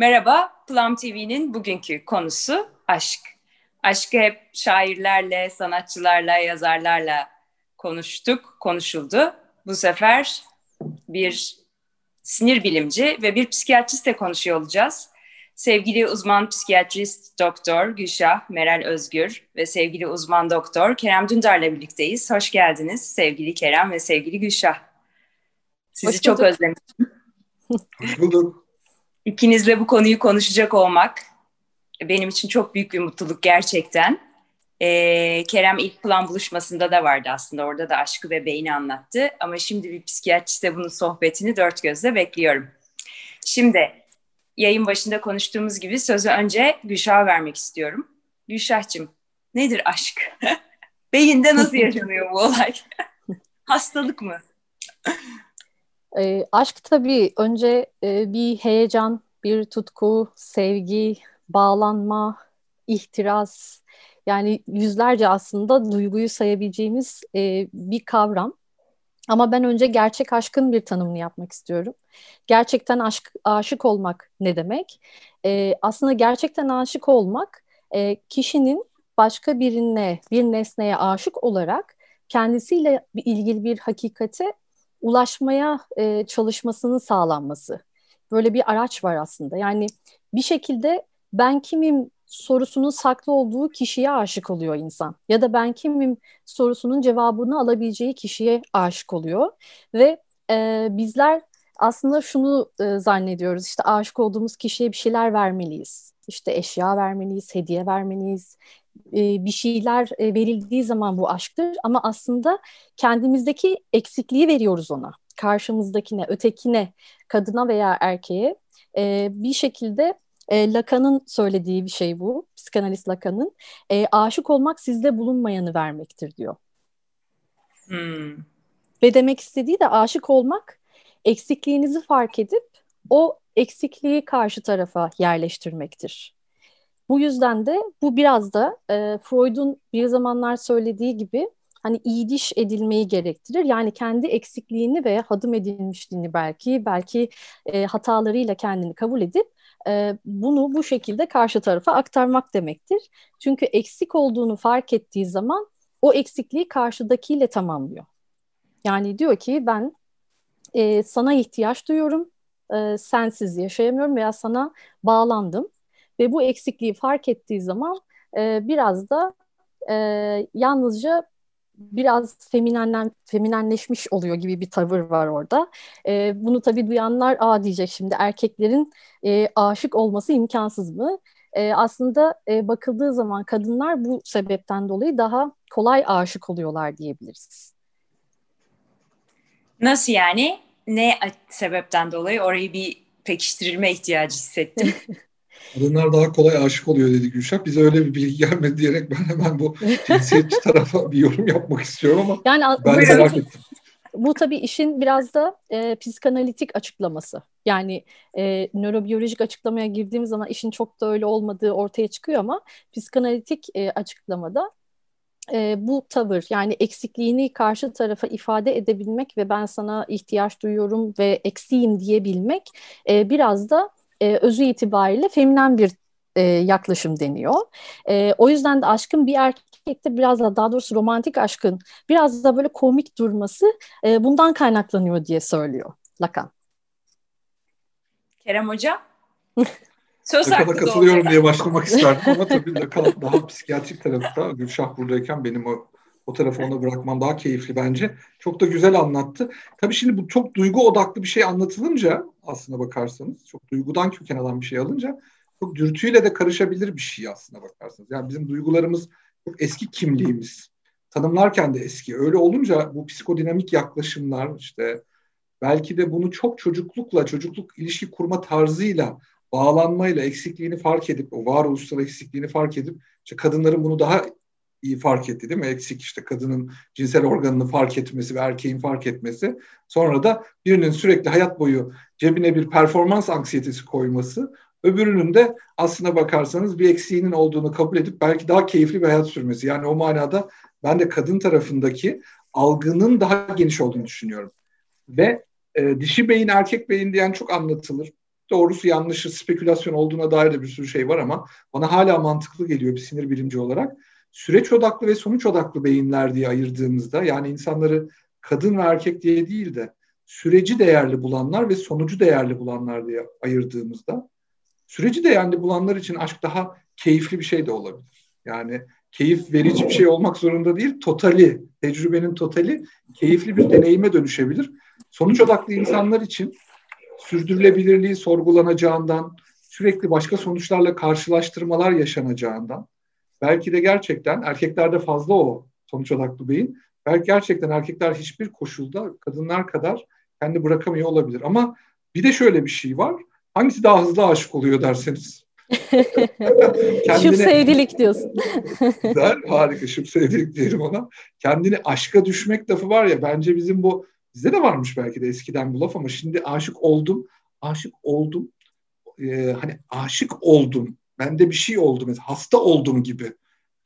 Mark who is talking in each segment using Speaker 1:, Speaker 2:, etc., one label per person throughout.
Speaker 1: Merhaba, Plum TV'nin bugünkü konusu aşk. Aşkı hep şairlerle, sanatçılarla, yazarlarla konuştuk, konuşuldu. Bu sefer bir sinir bilimci ve bir psikiyatristle konuşuyor olacağız. Sevgili uzman psikiyatrist doktor Gülşah Meral Özgür ve sevgili uzman doktor Kerem Dündar'la birlikteyiz. Hoş geldiniz sevgili Kerem ve sevgili Gülşah. Sizi çok özlemişim.
Speaker 2: Hoş bulduk.
Speaker 1: İkinizle bu konuyu konuşacak olmak benim için çok büyük bir mutluluk gerçekten. Ee, Kerem ilk plan buluşmasında da vardı aslında. Orada da aşkı ve beyni anlattı. Ama şimdi bir psikiyatriste bunun sohbetini dört gözle bekliyorum. Şimdi yayın başında konuştuğumuz gibi sözü önce Gülşah'a vermek istiyorum. Gülşah'cığım nedir aşk? Beyinde nasıl yaşanıyor bu olay? Hastalık mı?
Speaker 3: E, aşk tabii önce e, bir heyecan, bir tutku, sevgi, bağlanma, ihtiras yani yüzlerce aslında duyguyu sayabileceğimiz e, bir kavram. Ama ben önce gerçek aşkın bir tanımını yapmak istiyorum. Gerçekten aşk, aşık olmak ne demek? E, aslında gerçekten aşık olmak e, kişinin başka birine, bir nesneye aşık olarak kendisiyle ilgili bir hakikate ulaşmaya e, çalışmasının sağlanması. Böyle bir araç var aslında. Yani bir şekilde ben kimim sorusunun saklı olduğu kişiye aşık oluyor insan. Ya da ben kimim sorusunun cevabını alabileceği kişiye aşık oluyor. Ve e, bizler aslında şunu e, zannediyoruz. İşte aşık olduğumuz kişiye bir şeyler vermeliyiz. İşte eşya vermeliyiz, hediye vermeliyiz, e, bir şeyler e, verildiği zaman bu aşktır ama aslında kendimizdeki eksikliği veriyoruz ona. Karşımızdakine, ötekine, kadına veya erkeğe e, bir şekilde Lacan'ın söylediği bir şey bu. Psikanalist Lacan'ın. aşık olmak sizde bulunmayanı vermektir diyor. Hmm. Ve demek istediği de aşık olmak eksikliğinizi fark edip o eksikliği karşı tarafa yerleştirmektir. Bu yüzden de bu biraz da e, Freud'un bir zamanlar söylediği gibi hani iyi diş edilmeyi gerektirir. Yani kendi eksikliğini ve hadım edilmişliğini belki belki e, hatalarıyla kendini kabul edip e, bunu bu şekilde karşı tarafa aktarmak demektir. Çünkü eksik olduğunu fark ettiği zaman o eksikliği karşıdakiyle tamamlıyor. Yani diyor ki ben e, sana ihtiyaç duyuyorum, e, sensiz yaşayamıyorum veya sana bağlandım ve bu eksikliği fark ettiği zaman e, biraz da e, yalnızca biraz feminenlen, feminenleşmiş oluyor gibi bir tavır var orada. E, bunu tabii duyanlar aa diyecek şimdi erkeklerin e, aşık olması imkansız mı? E, aslında e, bakıldığı zaman kadınlar bu sebepten dolayı daha kolay aşık oluyorlar diyebiliriz.
Speaker 1: Nasıl yani? Ne sebepten dolayı orayı bir pekiştirilme ihtiyacı hissettim.
Speaker 2: Kadınlar daha kolay aşık oluyor dedi Gülşah. Bize öyle bir bilgi gelmedi diyerek ben hemen bu cinsiyetçi tarafa bir yorum yapmak istiyorum ama yani, ben de merak ettim.
Speaker 3: Bu tabii işin biraz da e, psikanalitik açıklaması. Yani e, nörobiyolojik açıklamaya girdiğimiz zaman işin çok da öyle olmadığı ortaya çıkıyor ama psikanalitik e, açıklamada e, bu tavır yani eksikliğini karşı tarafa ifade edebilmek ve ben sana ihtiyaç duyuyorum ve eksiğim diyebilmek e, biraz da e, özü itibariyle feminen bir e, yaklaşım deniyor. E, o yüzden de aşkın bir erkekte biraz da daha doğrusu romantik aşkın biraz da böyle komik durması e, bundan kaynaklanıyor diye söylüyor Lacan.
Speaker 1: Kerem Hoca?
Speaker 2: Söz Lacan'a katılıyorum diye başlamak isterdim ama tabii Lacan daha psikiyatrik tarafta. Gülşah buradayken benim o o tarafı ona bırakmam daha keyifli bence. Çok da güzel anlattı. Tabii şimdi bu çok duygu odaklı bir şey anlatılınca aslına bakarsanız, çok duygudan köken alan bir şey alınca çok dürtüyle de karışabilir bir şey aslına bakarsanız. Yani bizim duygularımız çok eski kimliğimiz. Tanımlarken de eski. Öyle olunca bu psikodinamik yaklaşımlar işte belki de bunu çok çocuklukla, çocukluk ilişki kurma tarzıyla bağlanmayla eksikliğini fark edip, o varoluşsal eksikliğini fark edip işte kadınların bunu daha iyi fark etti değil mi? Eksik işte kadının cinsel organını fark etmesi ve erkeğin fark etmesi. Sonra da birinin sürekli hayat boyu cebine bir performans anksiyetesi koyması. Öbürünün de aslına bakarsanız bir eksiğinin olduğunu kabul edip belki daha keyifli bir hayat sürmesi. Yani o manada ben de kadın tarafındaki algının daha geniş olduğunu düşünüyorum. Ve e, dişi beyin erkek beyin diyen çok anlatılır. doğrusu yanlışı spekülasyon olduğuna dair de bir sürü şey var ama bana hala mantıklı geliyor bir sinir bilimci olarak. Süreç odaklı ve sonuç odaklı beyinler diye ayırdığımızda yani insanları kadın ve erkek diye değil de süreci değerli bulanlar ve sonucu değerli bulanlar diye ayırdığımızda süreci değerli bulanlar için aşk daha keyifli bir şey de olabilir. Yani keyif verici bir şey olmak zorunda değil, totali, tecrübenin totali keyifli bir deneyime dönüşebilir. Sonuç odaklı insanlar için sürdürülebilirliği sorgulanacağından, sürekli başka sonuçlarla karşılaştırmalar yaşanacağından, belki de gerçekten erkeklerde fazla o sonuç odaklı beyin, belki gerçekten erkekler hiçbir koşulda kadınlar kadar kendi bırakamıyor olabilir. Ama bir de şöyle bir şey var, hangisi daha hızlı aşık oluyor derseniz.
Speaker 3: Kendine, şıp sevdilik diyorsun.
Speaker 2: güzel, harika şıp sevdilik diyelim ona. Kendini aşka düşmek lafı var ya bence bizim bu bizde de varmış belki de eskiden bu laf ama şimdi aşık oldum, aşık oldum. Ee, hani aşık oldum, bende bir şey oldu mesela hasta oldum gibi.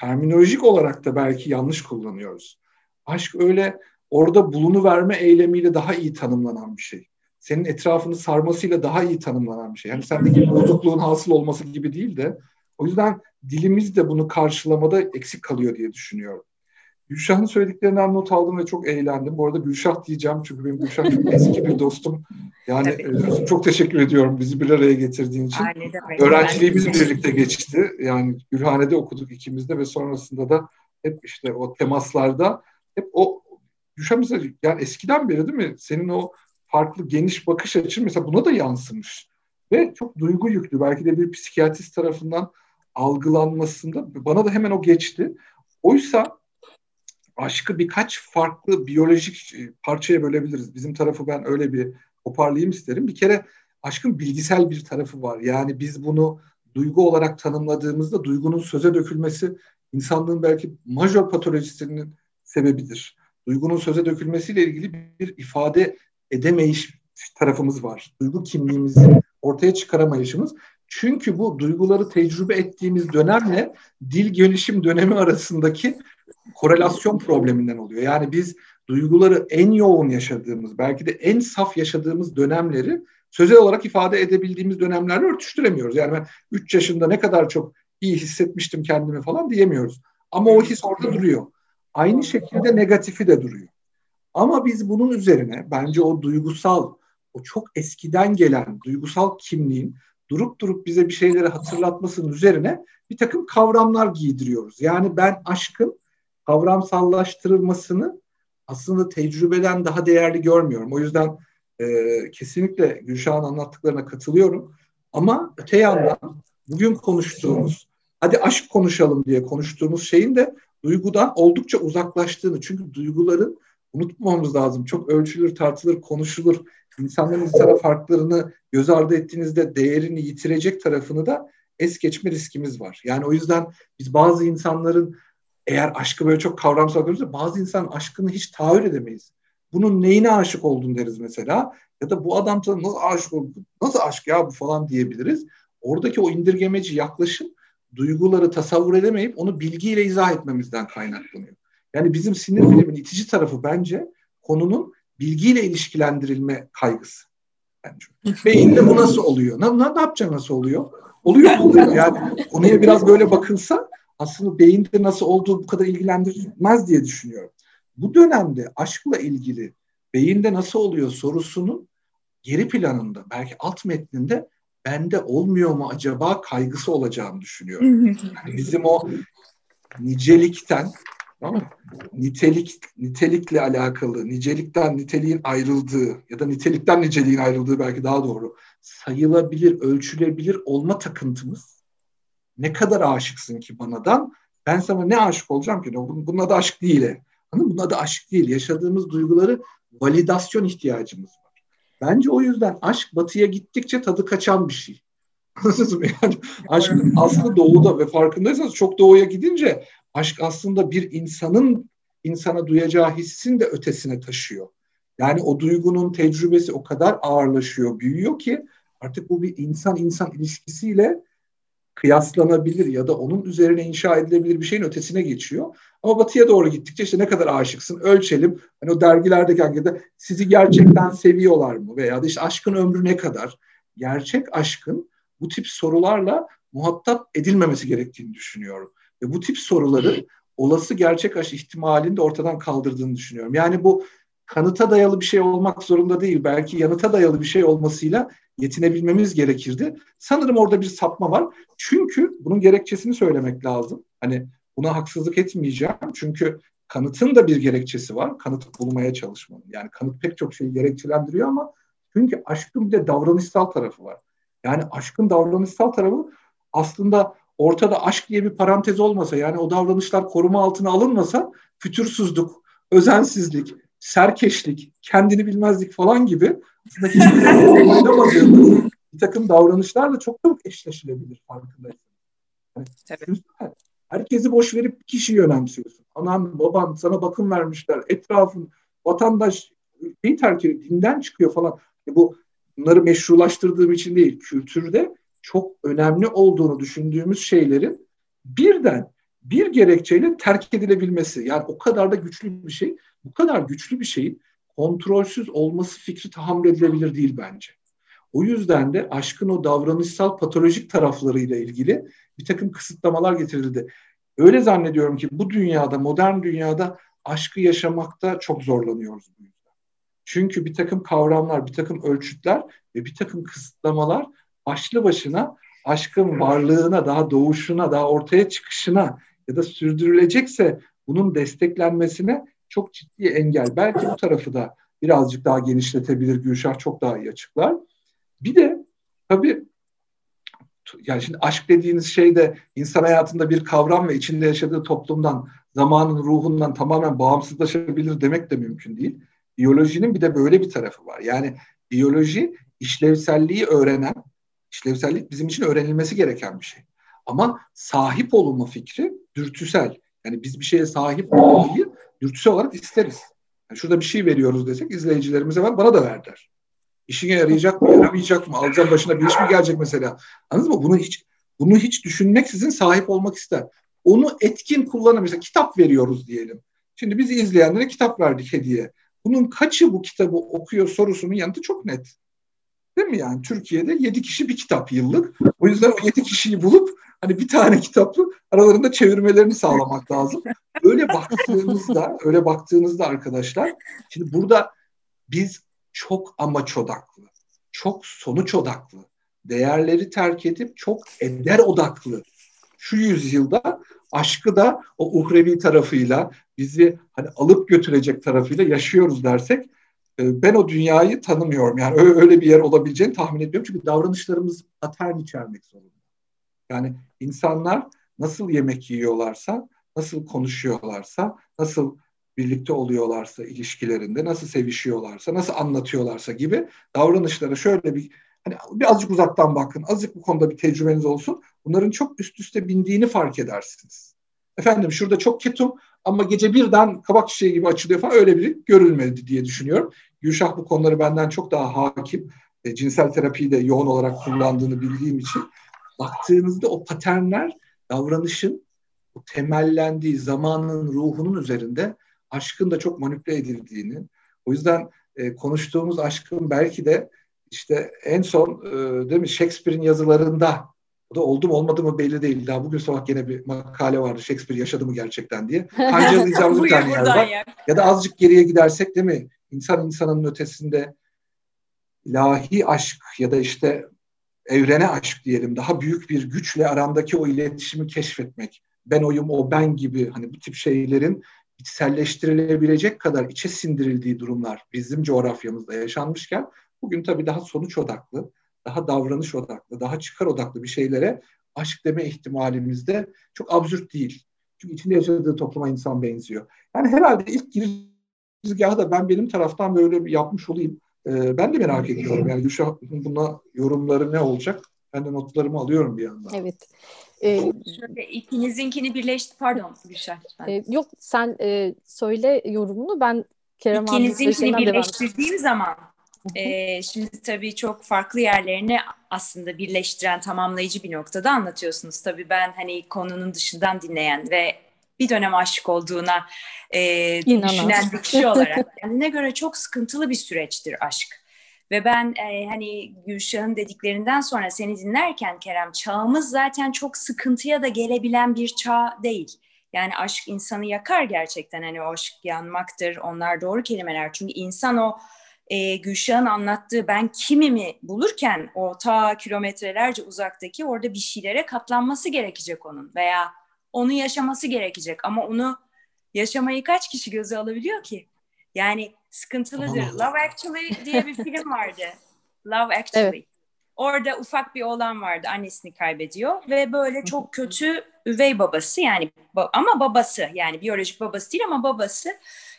Speaker 2: Terminolojik olarak da belki yanlış kullanıyoruz. Aşk öyle orada bulunu verme eylemiyle daha iyi tanımlanan bir şey senin etrafını sarmasıyla daha iyi tanımlanan bir şey. Yani sendeki bozukluğun hasıl olması gibi değil de o yüzden dilimiz de bunu karşılamada eksik kalıyor diye düşünüyorum. Gülşah'ın söylediklerinden not aldım ve çok eğlendim. Bu arada Gülşah diyeceğim çünkü benim Gülşah çok eski bir dostum. Yani e, çok teşekkür ediyorum bizi bir araya getirdiğin için. Öğrenciliğimiz birlikte geçti. Yani Gülhane'de okuduk ikimiz de ve sonrasında da hep işte o temaslarda hep o Gülşah mesela yani eskiden beri değil mi? Senin o farklı geniş bakış açın mesela buna da yansımış. Ve çok duygu yüklü. Belki de bir psikiyatrist tarafından algılanmasında bana da hemen o geçti. Oysa aşkı birkaç farklı biyolojik e, parçaya bölebiliriz. Bizim tarafı ben öyle bir toparlayayım isterim. Bir kere aşkın bilgisel bir tarafı var. Yani biz bunu duygu olarak tanımladığımızda duygunun söze dökülmesi insanlığın belki majör patolojisinin sebebidir. Duygunun söze dökülmesiyle ilgili bir ifade edemeyiş tarafımız var. Duygu kimliğimizi ortaya çıkaramayışımız. Çünkü bu duyguları tecrübe ettiğimiz dönemle dil gelişim dönemi arasındaki korelasyon probleminden oluyor. Yani biz duyguları en yoğun yaşadığımız, belki de en saf yaşadığımız dönemleri sözel olarak ifade edebildiğimiz dönemlerle örtüştüremiyoruz. Yani ben 3 yaşında ne kadar çok iyi hissetmiştim kendimi falan diyemiyoruz. Ama o his orada duruyor. Aynı şekilde negatifi de duruyor. Ama biz bunun üzerine bence o duygusal, o çok eskiden gelen duygusal kimliğin durup durup bize bir şeyleri hatırlatmasının üzerine bir takım kavramlar giydiriyoruz. Yani ben aşkın kavramsallaştırılmasını aslında tecrübeden daha değerli görmüyorum. O yüzden e, kesinlikle Gülşah'ın anlattıklarına katılıyorum. Ama öte yandan bugün konuştuğumuz, hadi aşk konuşalım diye konuştuğumuz şeyin de duygudan oldukça uzaklaştığını, çünkü duyguların unutmamamız lazım. Çok ölçülür, tartılır, konuşulur. İnsanların insana farklarını göz ardı ettiğinizde değerini yitirecek tarafını da es geçme riskimiz var. Yani o yüzden biz bazı insanların eğer aşkı böyle çok kavramsal görürse bazı insan aşkını hiç tahayyül edemeyiz. Bunun neyine aşık oldun deriz mesela. Ya da bu adam nasıl aşık oldu? Nasıl aşk ya bu falan diyebiliriz. Oradaki o indirgemeci yaklaşım duyguları tasavvur edemeyip onu bilgiyle izah etmemizden kaynaklanıyor. Yani bizim sinir bilimin itici tarafı bence konunun bilgiyle ilişkilendirilme kaygısı. Bence. Beyinde bu nasıl oluyor? Ne, ne, ne yapacak nasıl oluyor? Oluyor oluyor. Yani konuya biraz böyle bakılsa aslında beyinde nasıl olduğu bu kadar ilgilendirmez diye düşünüyorum. Bu dönemde aşkla ilgili beyinde nasıl oluyor sorusunun geri planında belki alt metninde bende olmuyor mu acaba kaygısı olacağını düşünüyorum. Yani bizim o nicelikten Tamam mı? Nitelik, nitelikle alakalı, nicelikten niteliğin ayrıldığı ya da nitelikten niceliğin ayrıldığı belki daha doğru sayılabilir, ölçülebilir olma takıntımız ne kadar aşıksın ki banadan ben sana ne aşık olacağım ki? Bunun adı aşk değil. Anladın Bunun adı aşk değil. Yaşadığımız duyguları validasyon ihtiyacımız var. Bence o yüzden aşk batıya gittikçe tadı kaçan bir şey. Anladınız mı? Yani aşk aslında doğuda ve farkındaysanız çok doğuya gidince aşk aslında bir insanın insana duyacağı hissin de ötesine taşıyor. Yani o duygunun tecrübesi o kadar ağırlaşıyor, büyüyor ki artık bu bir insan insan ilişkisiyle kıyaslanabilir ya da onun üzerine inşa edilebilir bir şeyin ötesine geçiyor. Ama batıya doğru gittikçe işte ne kadar aşıksın ölçelim. Hani o dergilerdeki ankette sizi gerçekten seviyorlar mı? Veya da işte aşkın ömrü ne kadar? gerçek aşkın bu tip sorularla muhatap edilmemesi gerektiğini düşünüyorum. Ve bu tip soruları olası gerçek aşk ihtimalini de ortadan kaldırdığını düşünüyorum. Yani bu kanıta dayalı bir şey olmak zorunda değil. Belki yanıta dayalı bir şey olmasıyla yetinebilmemiz gerekirdi. Sanırım orada bir sapma var. Çünkü bunun gerekçesini söylemek lazım. Hani buna haksızlık etmeyeceğim. Çünkü kanıtın da bir gerekçesi var. Kanıt bulmaya çalışmanın. Yani kanıt pek çok şeyi gerekçelendiriyor ama çünkü aşkın bir de davranışsal tarafı var. Yani aşkın davranışsal tarafı aslında ortada aşk diye bir parantez olmasa yani o davranışlar koruma altına alınmasa fütursuzluk, özensizlik, serkeşlik, kendini bilmezlik falan gibi aslında hiçbir bir takım davranışlarla çok çok eşleşilebilir farkındaysanız. Yani, herkesi boş verip bir kişiyi önemsiyorsun. Anan, baban sana bakım vermişler, etrafın, vatandaş ülkeyi terk edip dinden çıkıyor falan. E bu bunları meşrulaştırdığım için değil, kültürde çok önemli olduğunu düşündüğümüz şeylerin birden bir gerekçeyle terk edilebilmesi. Yani o kadar da güçlü bir şey. Bu kadar güçlü bir şeyin kontrolsüz olması fikri tahammül edilebilir değil bence. O yüzden de aşkın o davranışsal patolojik taraflarıyla ilgili bir takım kısıtlamalar getirildi. Öyle zannediyorum ki bu dünyada, modern dünyada aşkı yaşamakta çok zorlanıyoruz bu yüzden. Çünkü bir takım kavramlar, bir takım ölçütler ve bir takım kısıtlamalar başlı başına aşkın varlığına, daha doğuşuna, daha ortaya çıkışına ya da sürdürülecekse bunun desteklenmesine çok ciddi engel. Belki bu tarafı da birazcık daha genişletebilir. Gülşah çok daha iyi açıklar. Bir de tabii yani şimdi aşk dediğiniz şey de insan hayatında bir kavram ve içinde yaşadığı toplumdan, zamanın ruhundan tamamen bağımsızlaşabilir demek de mümkün değil. Biyolojinin bir de böyle bir tarafı var. Yani biyoloji işlevselliği öğrenen, işlevsellik bizim için öğrenilmesi gereken bir şey. Ama sahip olunma fikri dürtüsel. Yani biz bir şeye sahip olmayı dürtüsel olarak isteriz. Yani şurada bir şey veriyoruz desek izleyicilerimize var, bana da ver der. İşine yarayacak mı, yaramayacak mı? Alacağım başına bir iş mi gelecek mesela? Anladınız mı? Bunu hiç bunu hiç düşünmeksizin sahip olmak ister. Onu etkin kullanır. Mesela kitap veriyoruz diyelim. Şimdi bizi izleyenlere kitap verdik hediye. Bunun kaçı bu kitabı okuyor sorusunun yanıtı çok net. Değil mi yani? Türkiye'de yedi kişi bir kitap yıllık. O yüzden o yedi kişiyi bulup hani bir tane kitapı aralarında çevirmelerini sağlamak lazım. Öyle baktığınızda, öyle baktığınızda arkadaşlar, şimdi burada biz çok amaç odaklı, çok sonuç odaklı, değerleri terk edip çok eder odaklı. Şu yüzyılda aşkı da o uhrevi tarafıyla bizi hani alıp götürecek tarafıyla yaşıyoruz dersek e, ben o dünyayı tanımıyorum. Yani öyle bir yer olabileceğini tahmin etmiyorum. Çünkü davranışlarımız patern içermek zorunda. Yani insanlar nasıl yemek yiyorlarsa, nasıl konuşuyorlarsa, nasıl birlikte oluyorlarsa ilişkilerinde, nasıl sevişiyorlarsa, nasıl anlatıyorlarsa gibi davranışlara şöyle bir hani bir azıcık uzaktan bakın, azıcık bu konuda bir tecrübeniz olsun. Bunların çok üst üste bindiğini fark edersiniz. Efendim şurada çok ketum ama gece birden kabak çiçeği gibi açılıyor falan öyle biri görülmedi diye düşünüyorum. Gülşah bu konuları benden çok daha hakim. E, cinsel terapiyi de yoğun olarak kullandığını bildiğim için baktığınızda o paternler davranışın o temellendiği zamanın ruhunun üzerinde aşkın da çok manipüle edildiğini, o yüzden e, konuştuğumuz aşkın belki de işte en son e, değil mi Shakespeare'in yazılarında o da oldu mu olmadı mı belli değil. Daha bugün sabah gene bir makale vardı Shakespeare yaşadı mı gerçekten diye. Kancalayacağımız bir tane yer var. Ya. ya da azıcık geriye gidersek değil mi? İnsan insanın ötesinde ilahi aşk ya da işte evrene aşk diyelim daha büyük bir güçle arandaki o iletişimi keşfetmek. Ben oyum o ben gibi hani bu tip şeylerin içselleştirilebilecek kadar içe sindirildiği durumlar bizim coğrafyamızda yaşanmışken bugün tabii daha sonuç odaklı, daha davranış odaklı, daha çıkar odaklı bir şeylere aşk deme ihtimalimiz de çok absürt değil. Çünkü içinde yaşadığı topluma insan benziyor. Yani herhalde ilk girizgahı da ben benim taraftan böyle bir yapmış olayım. Ee, ben de merak ediyorum. Yani Gülşah'ın buna yorumları ne olacak? Ben de notlarımı alıyorum bir yandan.
Speaker 3: Evet.
Speaker 1: Ee, Şöyle ikinizinkini birleşti. Pardon Gülşah.
Speaker 3: E, yok sen e, söyle yorumunu ben
Speaker 1: Kerem İkinizinkini birleştirdiğim zaman e, şimdi tabii çok farklı yerlerini aslında birleştiren tamamlayıcı bir noktada anlatıyorsunuz. Tabii ben hani konunun dışından dinleyen ve bir dönem aşık olduğuna e, düşünen bir kişi olarak kendine göre çok sıkıntılı bir süreçtir aşk. Ve ben e, hani Gülşah'ın dediklerinden sonra seni dinlerken Kerem çağımız zaten çok sıkıntıya da gelebilen bir çağ değil. Yani aşk insanı yakar gerçekten hani o aşk yanmaktır onlar doğru kelimeler. Çünkü insan o e, Gülşah'ın anlattığı ben kimimi bulurken o ta kilometrelerce uzaktaki orada bir şeylere katlanması gerekecek onun veya onu yaşaması gerekecek ama onu yaşamayı kaç kişi göze alabiliyor ki? Yani sıkıntılıdır. Love Actually diye bir film vardı. Love Actually. Evet. Orada ufak bir oğlan vardı. Annesini kaybediyor ve böyle çok kötü üvey babası yani ama babası yani biyolojik babası değil ama babası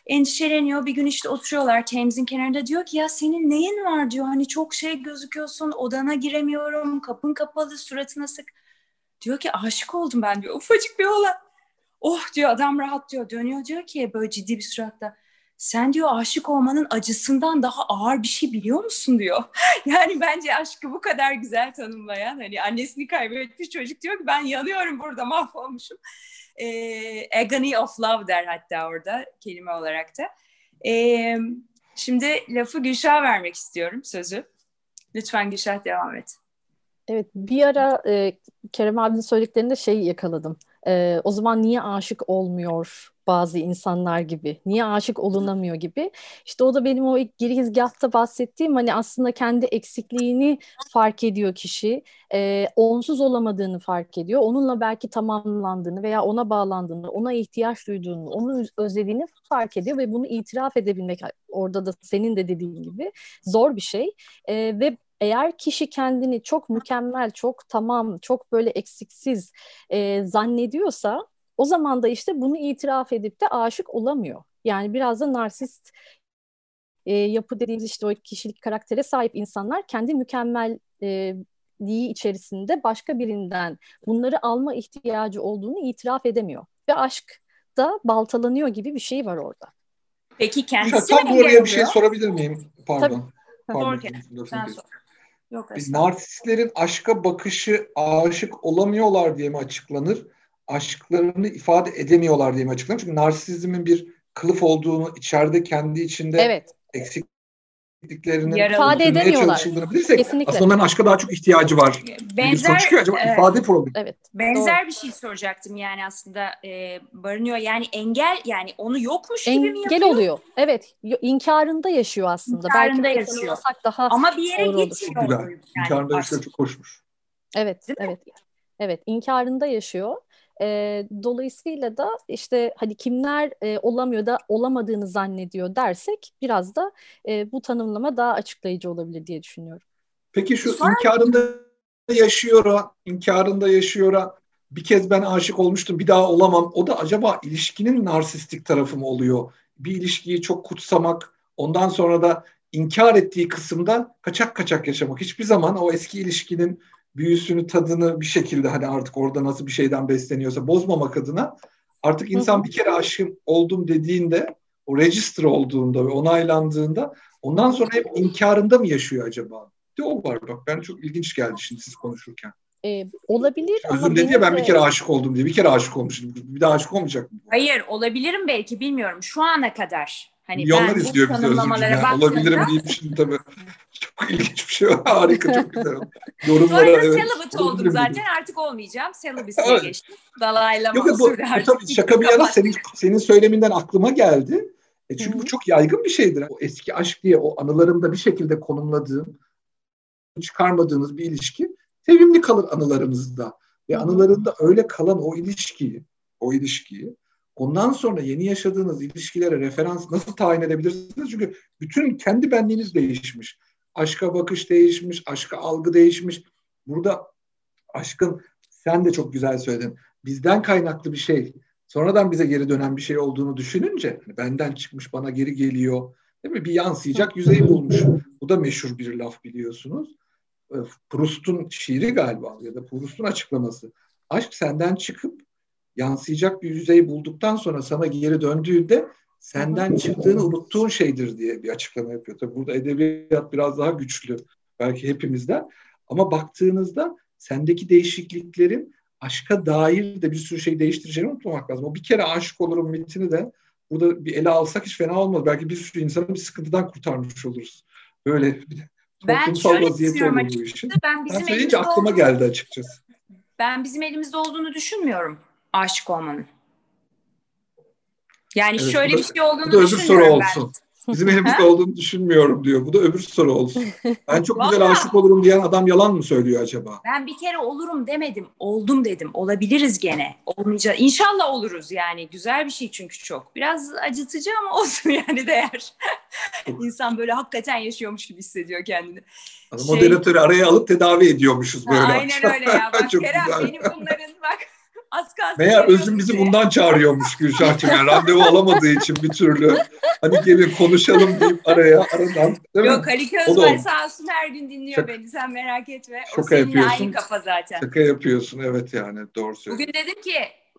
Speaker 1: endişeleniyor. Bir gün işte oturuyorlar Thames'in kenarında diyor ki ya senin neyin var diyor. Hani çok şey gözüküyorsun odana giremiyorum kapın kapalı suratına sık. Diyor ki aşık oldum ben diyor ufacık bir oğlan. Oh diyor adam rahat diyor dönüyor diyor ki böyle ciddi bir suratla sen diyor aşık olmanın acısından daha ağır bir şey biliyor musun diyor. Yani bence aşkı bu kadar güzel tanımlayan hani annesini kaybetmiş çocuk diyor ki ben yanıyorum burada mahvolmuşum. E, agony of love der hatta orada kelime olarak da. E, şimdi lafı Gülşah'a vermek istiyorum sözü. Lütfen Gülşah devam et.
Speaker 3: Evet bir ara e, Kerem abinin söylediklerinde şey yakaladım. E, o zaman niye aşık olmuyor bazı insanlar gibi. Niye aşık olunamıyor gibi. İşte o da benim o ilk girizgahta bahsettiğim hani aslında kendi eksikliğini fark ediyor kişi. E, onsuz olamadığını fark ediyor. Onunla belki tamamlandığını veya ona bağlandığını, ona ihtiyaç duyduğunu, onu özlediğini fark ediyor ve bunu itiraf edebilmek orada da senin de dediğin gibi zor bir şey. E, ve eğer kişi kendini çok mükemmel, çok tamam, çok böyle eksiksiz e, zannediyorsa o zaman da işte bunu itiraf edip de aşık olamıyor. Yani biraz da narsist e, yapı dediğimiz işte o kişilik karaktere sahip insanlar kendi mükemmelliği içerisinde başka birinden bunları alma ihtiyacı olduğunu itiraf edemiyor. Ve aşk da baltalanıyor gibi bir şey var orada.
Speaker 1: Peki kendisi
Speaker 2: Tam buraya bir şey sorabilir miyim? Pardon. Tabii. Pardon.
Speaker 1: Sor, Sen sor.
Speaker 2: Yok, Narsistlerin aşka bakışı aşık olamıyorlar diye mi açıklanır? Aşklarını ifade edemiyorlar diye mi açıklanır? Çünkü narsizmin bir kılıf olduğunu içeride kendi içinde evet. eksik eksikliklerini
Speaker 3: ifade edemiyorlar.
Speaker 2: Kesinlikle. aslında onların aşka daha çok ihtiyacı var. Benzer çıkıyor acaba e, ifade problemi.
Speaker 1: Evet. Benzer doğru. bir şey soracaktım yani aslında e, barınıyor. Yani engel yani onu yokmuş engel gibi mi yapıyor?
Speaker 3: Engel oluyor. Evet. İnkarında yaşıyor aslında.
Speaker 1: İnkarında Belki yaşıyor. Daha Ama bir yere gitmiyor.
Speaker 2: Yani İnkarında yaşıyor çok hoşmuş.
Speaker 3: Evet. Evet. Evet. İnkarında yaşıyor. E, dolayısıyla da işte hani kimler e, olamıyor da olamadığını zannediyor dersek biraz da e, bu tanımlama daha açıklayıcı olabilir diye düşünüyorum.
Speaker 2: Peki şu Sonra... inkarında yaşıyor, inkarında yaşıyor. Bir kez ben aşık olmuştum, bir daha olamam. O da acaba ilişkinin narsistik tarafı mı oluyor? Bir ilişkiyi çok kutsamak, ondan sonra da inkar ettiği kısımda kaçak kaçak yaşamak. Hiçbir zaman o eski ilişkinin büyüsünü, tadını bir şekilde hani artık orada nasıl bir şeyden besleniyorsa bozmamak adına artık insan bir kere aşık oldum dediğinde o register olduğunda ve onaylandığında ondan sonra hep inkarında mı yaşıyor acaba? De o var bak ben çok ilginç geldi şimdi siz konuşurken.
Speaker 3: Ee, olabilir
Speaker 2: Özür ama dedi ya ben de... bir kere aşık oldum diye. Bir kere aşık olmuşum. Bir daha aşık olmayacak mı?
Speaker 1: Hayır olabilirim belki bilmiyorum. Şu ana kadar
Speaker 2: Hani Milyonlar izliyor bizi özür yani. Olabilir mi diyeyim şimdi tabii. Çok ilginç bir şey. Harika çok güzel.
Speaker 1: Yorumlara Sonra evet. celibate oldum zaten artık olmayacağım. Celibacy'ye evet. geçtim. Dalaylama Yok, bu, bu,
Speaker 2: tabii şaka bir yana senin, senin söyleminden aklıma geldi. E çünkü Hı-hı. bu çok yaygın bir şeydir. O eski aşk diye o anılarımda bir şekilde konumladığım, çıkarmadığınız bir ilişki sevimli kalır anılarımızda. Ve anılarında öyle kalan o ilişkiyi, o ilişkiyi Ondan sonra yeni yaşadığınız ilişkilere referans nasıl tayin edebilirsiniz? Çünkü bütün kendi benliğiniz değişmiş. Aşka bakış değişmiş, aşka algı değişmiş. Burada aşkın sen de çok güzel söyledin. Bizden kaynaklı bir şey, sonradan bize geri dönen bir şey olduğunu düşününce hani benden çıkmış bana geri geliyor. Değil mi? Bir yansıyacak yüzeyi bulmuş. Bu da meşhur bir laf biliyorsunuz. Ee, Proust'un şiiri galiba ya da Proust'un açıklaması. Aşk senden çıkıp yansıyacak bir yüzey bulduktan sonra sana geri döndüğünde senden çıktığını unuttuğun şeydir diye bir açıklama yapıyor. Tabii burada edebiyat biraz daha güçlü belki hepimizden. Ama baktığınızda sendeki değişikliklerin aşka dair de bir sürü şey değiştireceğini unutmamak lazım. O bir kere aşık olurum mitini de burada bir ele alsak hiç fena olmaz. Belki bir sürü insanı bir sıkıntıdan kurtarmış oluruz. Böyle toplumsal vaziyeti olur bu işin. Ben, bizim ben söyleyince aklıma olduğunu, geldi açıkçası.
Speaker 1: Ben bizim elimizde olduğunu düşünmüyorum aşık olmanın. Yani evet, şöyle da, bir şey olduğunu
Speaker 2: bu da öbür soru olsun. Ben. Bizim elimizde olduğunu düşünmüyorum diyor. Bu da öbür soru olsun. Ben çok güzel aşık olurum diyen adam yalan mı söylüyor acaba?
Speaker 1: Ben bir kere olurum demedim. Oldum dedim. Olabiliriz gene. Olmayacak. İnşallah oluruz yani. Güzel bir şey çünkü çok. Biraz acıtıcı ama olsun yani değer. İnsan böyle hakikaten yaşıyormuş gibi hissediyor kendini.
Speaker 2: Şey... Moderatörü araya alıp tedavi ediyormuşuz böyle. Ha,
Speaker 1: aynen öyle ya. Bak Kerem güzel. benim bunların bak Az kalsın.
Speaker 2: Meğer Özüm bizi bundan çağırıyormuş Gülşah'cığım. Yani randevu alamadığı için bir türlü. Hani gelin konuşalım deyip araya aradan.
Speaker 1: Değil Yok Ali Közbay sağ olsun her gün dinliyor Şaka. beni. Sen merak etme. O Şaka seninle yapıyorsun. aynı kafa zaten.
Speaker 2: Şaka yapıyorsun evet yani doğru
Speaker 1: söylüyorsun. Bugün dedim ki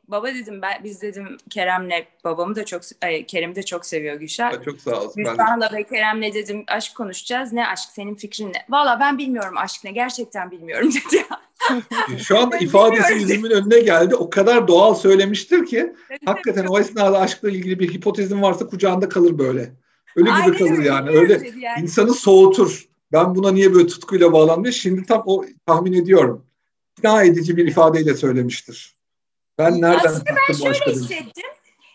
Speaker 1: baba dedim ben biz dedim Kerem'le babamı da çok ay, Kerem'i de çok seviyor Gülşah.
Speaker 2: Çok sağ olsun.
Speaker 1: Gülşah'la ve Kerem'le dedim aşk konuşacağız. Ne aşk senin fikrin ne? Valla ben bilmiyorum aşk ne gerçekten bilmiyorum dedi.
Speaker 2: Şu anda ifadesi yüzümün önüne geldi. O kadar doğal söylemiştir ki hakikaten o esnada aşkla ilgili bir hipotezin varsa kucağında kalır böyle. Öyle gibi Aynen kalır yani. Öyle yani. insanı soğutur. Ben buna niye böyle tutkuyla bağlandım? Şimdi tam o tahmin ediyorum. İkna edici bir ifadeyle söylemiştir. Ben nereden
Speaker 1: Aslında ben şöyle hissettim.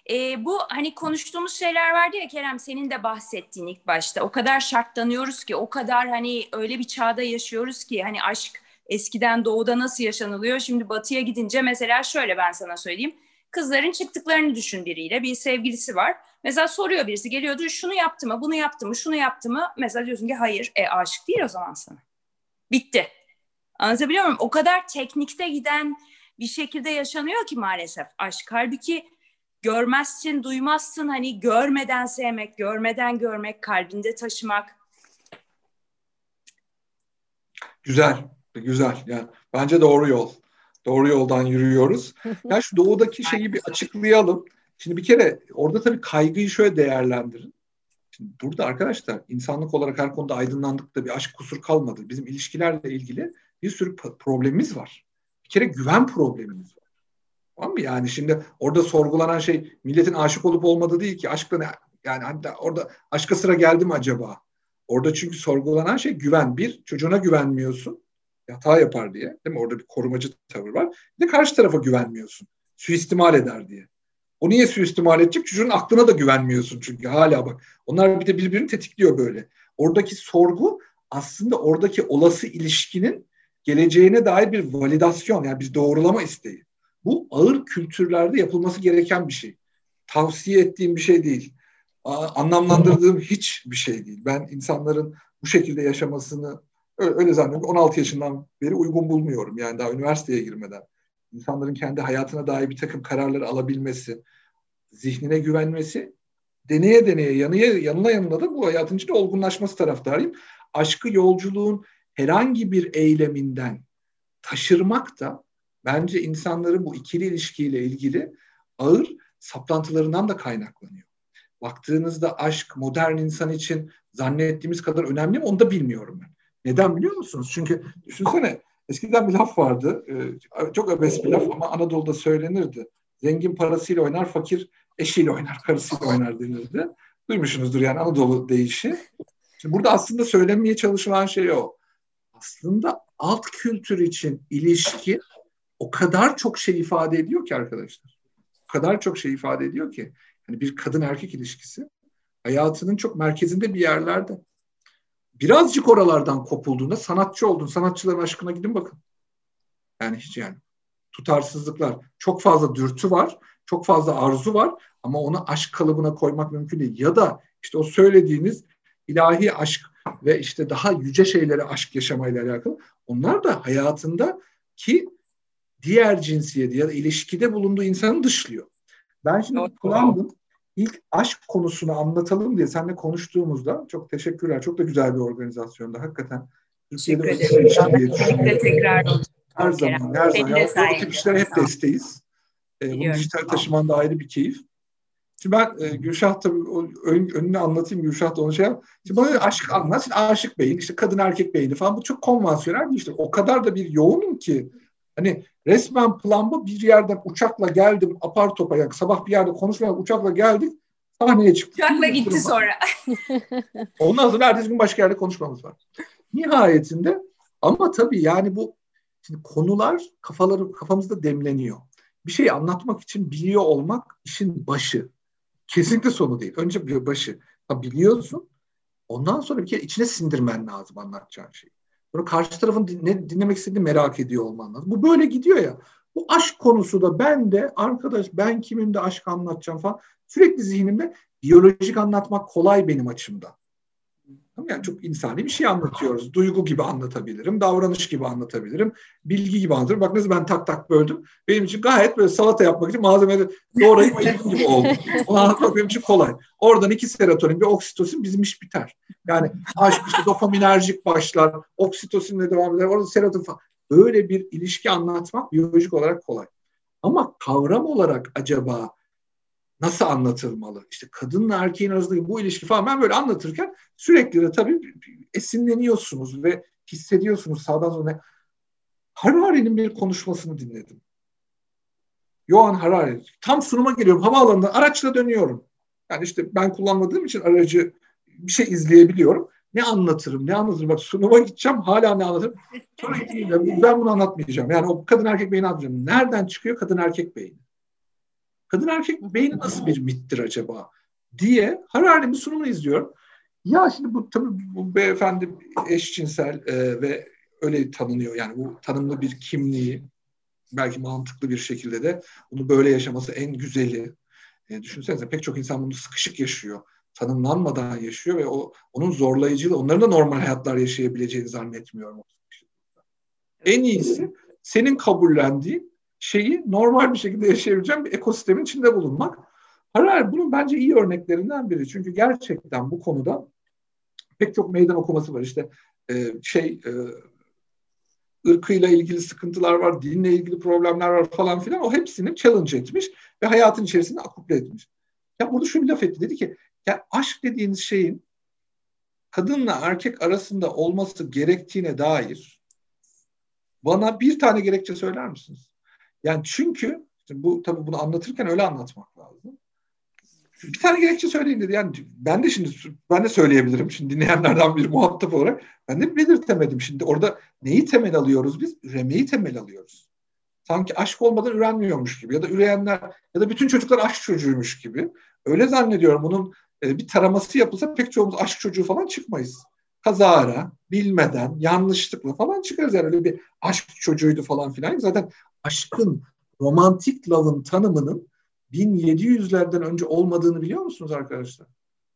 Speaker 1: E, bu hani konuştuğumuz şeyler vardı ya Kerem senin de bahsettiğin ilk başta. O kadar şartlanıyoruz ki, o kadar hani öyle bir çağda yaşıyoruz ki hani aşk eskiden doğuda nasıl yaşanılıyor? Şimdi batıya gidince mesela şöyle ben sana söyleyeyim. Kızların çıktıklarını düşün biriyle. Bir sevgilisi var. Mesela soruyor birisi geliyordu şunu yaptı mı, bunu yaptı mı, şunu yaptı mı? Mesela diyorsun ki hayır, e, aşık değil o zaman sana. Bitti. Anlatabiliyor muyum? O kadar teknikte giden bir şekilde yaşanıyor ki maalesef aşk. Halbuki görmezsin, duymazsın hani görmeden sevmek, görmeden görmek, kalbinde taşımak.
Speaker 2: Güzel, güzel. Yani bence doğru yol. Doğru yoldan yürüyoruz. Ya şu doğudaki şeyi bir açıklayalım. Şimdi bir kere orada tabii kaygıyı şöyle değerlendirin. Şimdi burada arkadaşlar insanlık olarak her konuda aydınlandıkta bir aşk kusur kalmadı. Bizim ilişkilerle ilgili bir sürü problemimiz var kere güven problemimiz var. Tamam mı? Yani şimdi orada sorgulanan şey milletin aşık olup olmadığı değil ki. Aşkla ne? Yani hatta orada aşka sıra geldi mi acaba? Orada çünkü sorgulanan şey güven. Bir, çocuğuna güvenmiyorsun. Hata yapar diye. Değil mi? Orada bir korumacı tavır var. Bir de karşı tarafa güvenmiyorsun. Suistimal eder diye. O niye suistimal edecek? Çocuğun aklına da güvenmiyorsun çünkü hala bak. Onlar bir de birbirini tetikliyor böyle. Oradaki sorgu aslında oradaki olası ilişkinin geleceğine dair bir validasyon yani bir doğrulama isteği. Bu ağır kültürlerde yapılması gereken bir şey. Tavsiye ettiğim bir şey değil. Anlamlandırdığım hiç bir şey değil. Ben insanların bu şekilde yaşamasını öyle, zannediyorum. 16 yaşından beri uygun bulmuyorum. Yani daha üniversiteye girmeden. İnsanların kendi hayatına dair bir takım kararları alabilmesi, zihnine güvenmesi, deneye deneye, yanıya, yanına yanına da bu hayatın içinde olgunlaşması taraftarıyım. Aşkı yolculuğun herhangi bir eyleminden taşırmak da bence insanların bu ikili ilişkiyle ilgili ağır saplantılarından da kaynaklanıyor. Baktığınızda aşk modern insan için zannettiğimiz kadar önemli mi onu da bilmiyorum ben. Neden biliyor musunuz? Çünkü düşünsene eskiden bir laf vardı. E, çok öbes bir laf ama Anadolu'da söylenirdi. Zengin parasıyla oynar, fakir eşiyle oynar, karısıyla oynar denirdi. Duymuşsunuzdur yani Anadolu deyişi. Şimdi burada aslında söylenmeye çalışılan şey o aslında alt kültür için ilişki o kadar çok şey ifade ediyor ki arkadaşlar. O kadar çok şey ifade ediyor ki. Yani bir kadın erkek ilişkisi hayatının çok merkezinde bir yerlerde. Birazcık oralardan kopulduğunda sanatçı oldun. Sanatçıların aşkına gidin bakın. Yani hiç yani. Tutarsızlıklar. Çok fazla dürtü var. Çok fazla arzu var. Ama onu aşk kalıbına koymak mümkün değil. Ya da işte o söylediğiniz ilahi aşk ve işte daha yüce şeylere aşk yaşamayla alakalı. Onlar da hayatında ki diğer cinsiyeti ya da ilişkide bulunduğu insanı dışlıyor. Ben şimdi kullandım. İlk aşk konusunu anlatalım diye seninle konuştuğumuzda çok teşekkürler. Çok da güzel bir organizasyonda hakikaten. Türkiye'de
Speaker 1: özel tekrar
Speaker 2: her zaman, her zaman. Ya, bu tip işlere hep desteğiz. Ee, bu dijital taşıman da ayrı bir keyif. Şimdi ben e, Gülşah tabii ön, önünü anlatayım Gülşah da onu şey yap. Şimdi bana aşk anlat. Şimdi aşık beyin, işte kadın erkek beyni falan bu çok konvansiyonel bir işte. O kadar da bir yoğunum ki hani resmen plan bu bir yerden uçakla geldim apar topa sabah bir yerde konuşmaya uçakla geldik sahneye çıktık.
Speaker 1: Uçakla gitti sonra.
Speaker 2: Ondan sonra ertesi gün başka yerde konuşmamız var. Nihayetinde ama tabii yani bu şimdi konular kafaları kafamızda demleniyor. Bir şeyi anlatmak için biliyor olmak işin başı. Kesinlikle sonu değil. Önce başı. Ha, biliyorsun. Ondan sonra bir kere içine sindirmen lazım anlatacağın şeyi. Sonra karşı tarafın dinle, dinlemek istediğini merak ediyor olman lazım. Bu böyle gidiyor ya. Bu aşk konusu da ben de arkadaş ben kimim de aşk anlatacağım falan. Sürekli zihnimde biyolojik anlatmak kolay benim açımda. Yani çok insani bir şey anlatıyoruz. Duygu gibi anlatabilirim, davranış gibi anlatabilirim, bilgi gibi anlatırım. Bak nasıl ben tak tak böldüm. Benim için gayet böyle salata yapmak için malzemeleri doğrayıp ayırdım gibi oldu. Onu anlatmak benim için kolay. Oradan iki serotonin, bir oksitosin bizim iş biter. Yani aşk işte dopaminerjik başlar, oksitosinle devam eder, orada serotonin falan. Böyle bir ilişki anlatmak biyolojik olarak kolay. Ama kavram olarak acaba nasıl anlatılmalı? İşte kadınla erkeğin arasındaki bu ilişki falan ben böyle anlatırken sürekli de tabii esinleniyorsunuz ve hissediyorsunuz sağdan sola. Harari'nin bir konuşmasını dinledim. Johan Harari. Tam sunuma geliyorum. Havaalanında araçla dönüyorum. Yani işte ben kullanmadığım için aracı bir şey izleyebiliyorum. Ne anlatırım, ne anlatırım? Bak sunuma gideceğim, hala ne anlatırım? Sonra ben bunu anlatmayacağım. Yani o kadın erkek beyni anlatmayacağım. Nereden çıkıyor kadın erkek beyni? Kadın erkek beyni nasıl bir mittir acaba? diye Harari'nin bir sunumunu izliyorum. Ya şimdi bu tabii bu beyefendi eşcinsel e, ve öyle tanınıyor. Yani bu tanımlı bir kimliği belki mantıklı bir şekilde de bunu böyle yaşaması en güzeli. E, düşünsenize pek çok insan bunu sıkışık yaşıyor. Tanımlanmadan yaşıyor ve o onun zorlayıcılığı, onların da normal hayatlar yaşayabileceğini zannetmiyorum. En iyisi senin kabullendiğin şeyi normal bir şekilde yaşayabileceğim bir ekosistemin içinde bulunmak. Harari bunun bence iyi örneklerinden biri. Çünkü gerçekten bu konuda pek çok meydan okuması var. İşte e, şey e, ırkıyla ilgili sıkıntılar var, dinle ilgili problemler var falan filan. O hepsini challenge etmiş ve hayatın içerisinde akuple etmiş. Ya burada şu bir laf etti. Dedi ki ya aşk dediğiniz şeyin kadınla erkek arasında olması gerektiğine dair bana bir tane gerekçe söyler misiniz? Yani çünkü bu tabii bunu anlatırken öyle anlatmak lazım. Bir tane gerekçe söyleyeyim dedi. Yani ben de şimdi ben de söyleyebilirim. Şimdi dinleyenlerden bir muhatap olarak ben de belirtemedim. Şimdi orada neyi temel alıyoruz biz? Üremeyi temel alıyoruz. Sanki aşk olmadan ürenmiyormuş gibi ya da üreyenler ya da bütün çocuklar aşk çocuğuymuş gibi. Öyle zannediyorum. Bunun e, bir taraması yapılsa pek çoğumuz aşk çocuğu falan çıkmayız. Kazara, bilmeden, yanlışlıkla falan çıkarız. Yani öyle bir aşk çocuğuydu falan filan. Zaten aşkın, romantik love'ın tanımının 1700'lerden önce olmadığını biliyor musunuz arkadaşlar?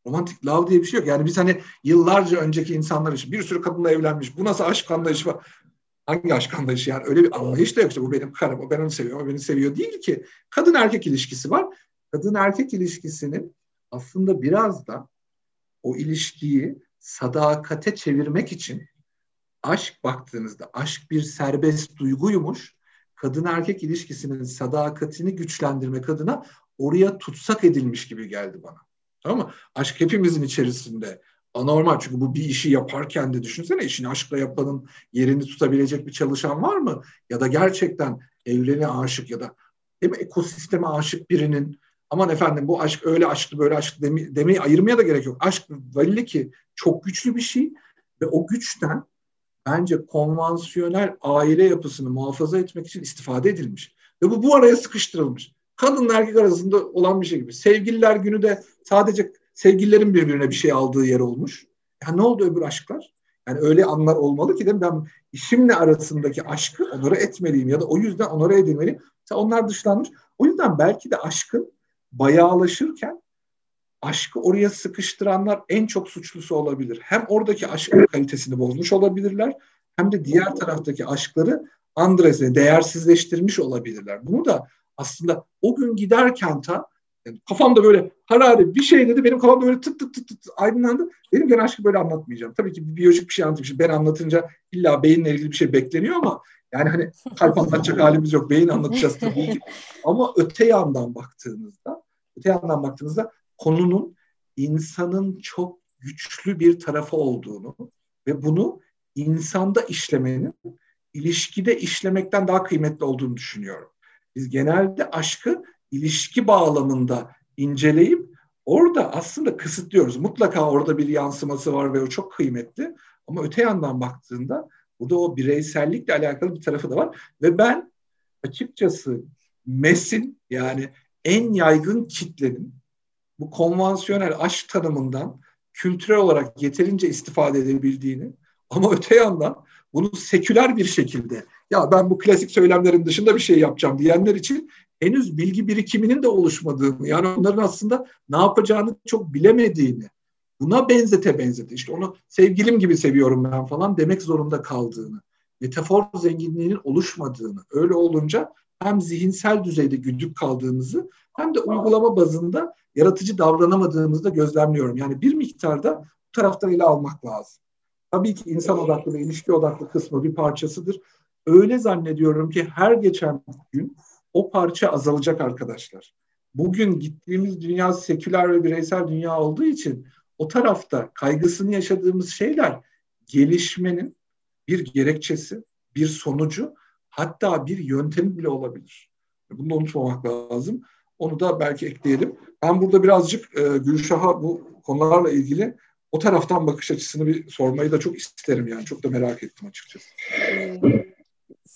Speaker 2: Romantik love diye bir şey yok. Yani biz hani yıllarca önceki insanlar için bir sürü kadınla evlenmiş. Bu nasıl aşk anlayışı var? Hangi aşk anlayışı yani? Öyle bir anlayış da yok. İşte bu benim karım, o ben onu seviyorum, o beni seviyor değil ki. Kadın erkek ilişkisi var. Kadın erkek ilişkisinin aslında biraz da o ilişkiyi sadakate çevirmek için aşk baktığınızda aşk bir serbest duyguymuş kadın erkek ilişkisinin sadakatini güçlendirmek adına oraya tutsak edilmiş gibi geldi bana. Tamam mı? Aşk hepimizin içerisinde anormal çünkü bu bir işi yaparken de düşünsene işini aşkla yapanın yerini tutabilecek bir çalışan var mı? Ya da gerçekten evrene aşık ya da değil mi, ekosisteme aşık birinin aman efendim bu aşk öyle aşklı böyle aşk deme, demeyi ayırmaya da gerek yok. Aşk belli ki çok güçlü bir şey ve o güçten bence konvansiyonel aile yapısını muhafaza etmek için istifade edilmiş. Ve bu bu araya sıkıştırılmış. Kadınla erkek arasında olan bir şey gibi. Sevgililer günü de sadece sevgililerin birbirine bir şey aldığı yer olmuş. Ya ne oldu öbür aşklar? Yani öyle anlar olmalı ki de ben işimle arasındaki aşkı onora etmeliyim ya da o yüzden onora edilmeliyim. Mesela onlar dışlanmış. O yüzden belki de aşkın bayağılaşırken aşkı oraya sıkıştıranlar en çok suçlusu olabilir. Hem oradaki aşkın kalitesini bozmuş olabilirler hem de diğer taraftaki aşkları Andres'e değersizleştirmiş olabilirler. Bunu da aslında o gün giderken ta yani kafamda böyle Harari bir şey dedi benim kafamda böyle tık tık tık tık aydınlandı. Benim ben aşkı böyle anlatmayacağım. Tabii ki bir biyolojik bir şey anlatayım. Ben anlatınca illa beyinle ilgili bir şey bekleniyor ama yani hani kalp anlatacak halimiz yok. Beyin anlatacağız tabii ki. Ama öte yandan baktığınızda öte yandan baktığınızda konunun insanın çok güçlü bir tarafı olduğunu ve bunu insanda işlemenin ilişkide işlemekten daha kıymetli olduğunu düşünüyorum. Biz genelde aşkı ilişki bağlamında inceleyip orada aslında kısıtlıyoruz. Mutlaka orada bir yansıması var ve o çok kıymetli. Ama öte yandan baktığında burada o bireysellikle alakalı bir tarafı da var. Ve ben açıkçası MES'in yani en yaygın kitlenin bu konvansiyonel aşk tanımından kültürel olarak yeterince istifade edebildiğini ama öte yandan bunu seküler bir şekilde ya ben bu klasik söylemlerin dışında bir şey yapacağım diyenler için henüz bilgi birikiminin de oluşmadığını yani onların aslında ne yapacağını çok bilemediğini buna benzete benzete işte onu sevgilim gibi seviyorum ben falan demek zorunda kaldığını metafor zenginliğinin oluşmadığını öyle olunca hem zihinsel düzeyde güdük kaldığımızı hem de uygulama bazında yaratıcı davranamadığımızı da gözlemliyorum. Yani bir miktarda bu taraftan ele almak lazım. Tabii ki insan odaklı ve ilişki odaklı kısmı bir parçasıdır. Öyle zannediyorum ki her geçen gün o parça azalacak arkadaşlar. Bugün gittiğimiz dünya seküler ve bireysel dünya olduğu için o tarafta kaygısını yaşadığımız şeyler gelişmenin bir gerekçesi, bir sonucu hatta bir yöntemi bile olabilir. Bunu da unutmamak lazım. Onu da belki ekleyelim. Ben burada birazcık e, Gülşah'a bu konularla ilgili o taraftan bakış açısını bir sormayı da çok isterim yani. Çok da merak ettim açıkçası.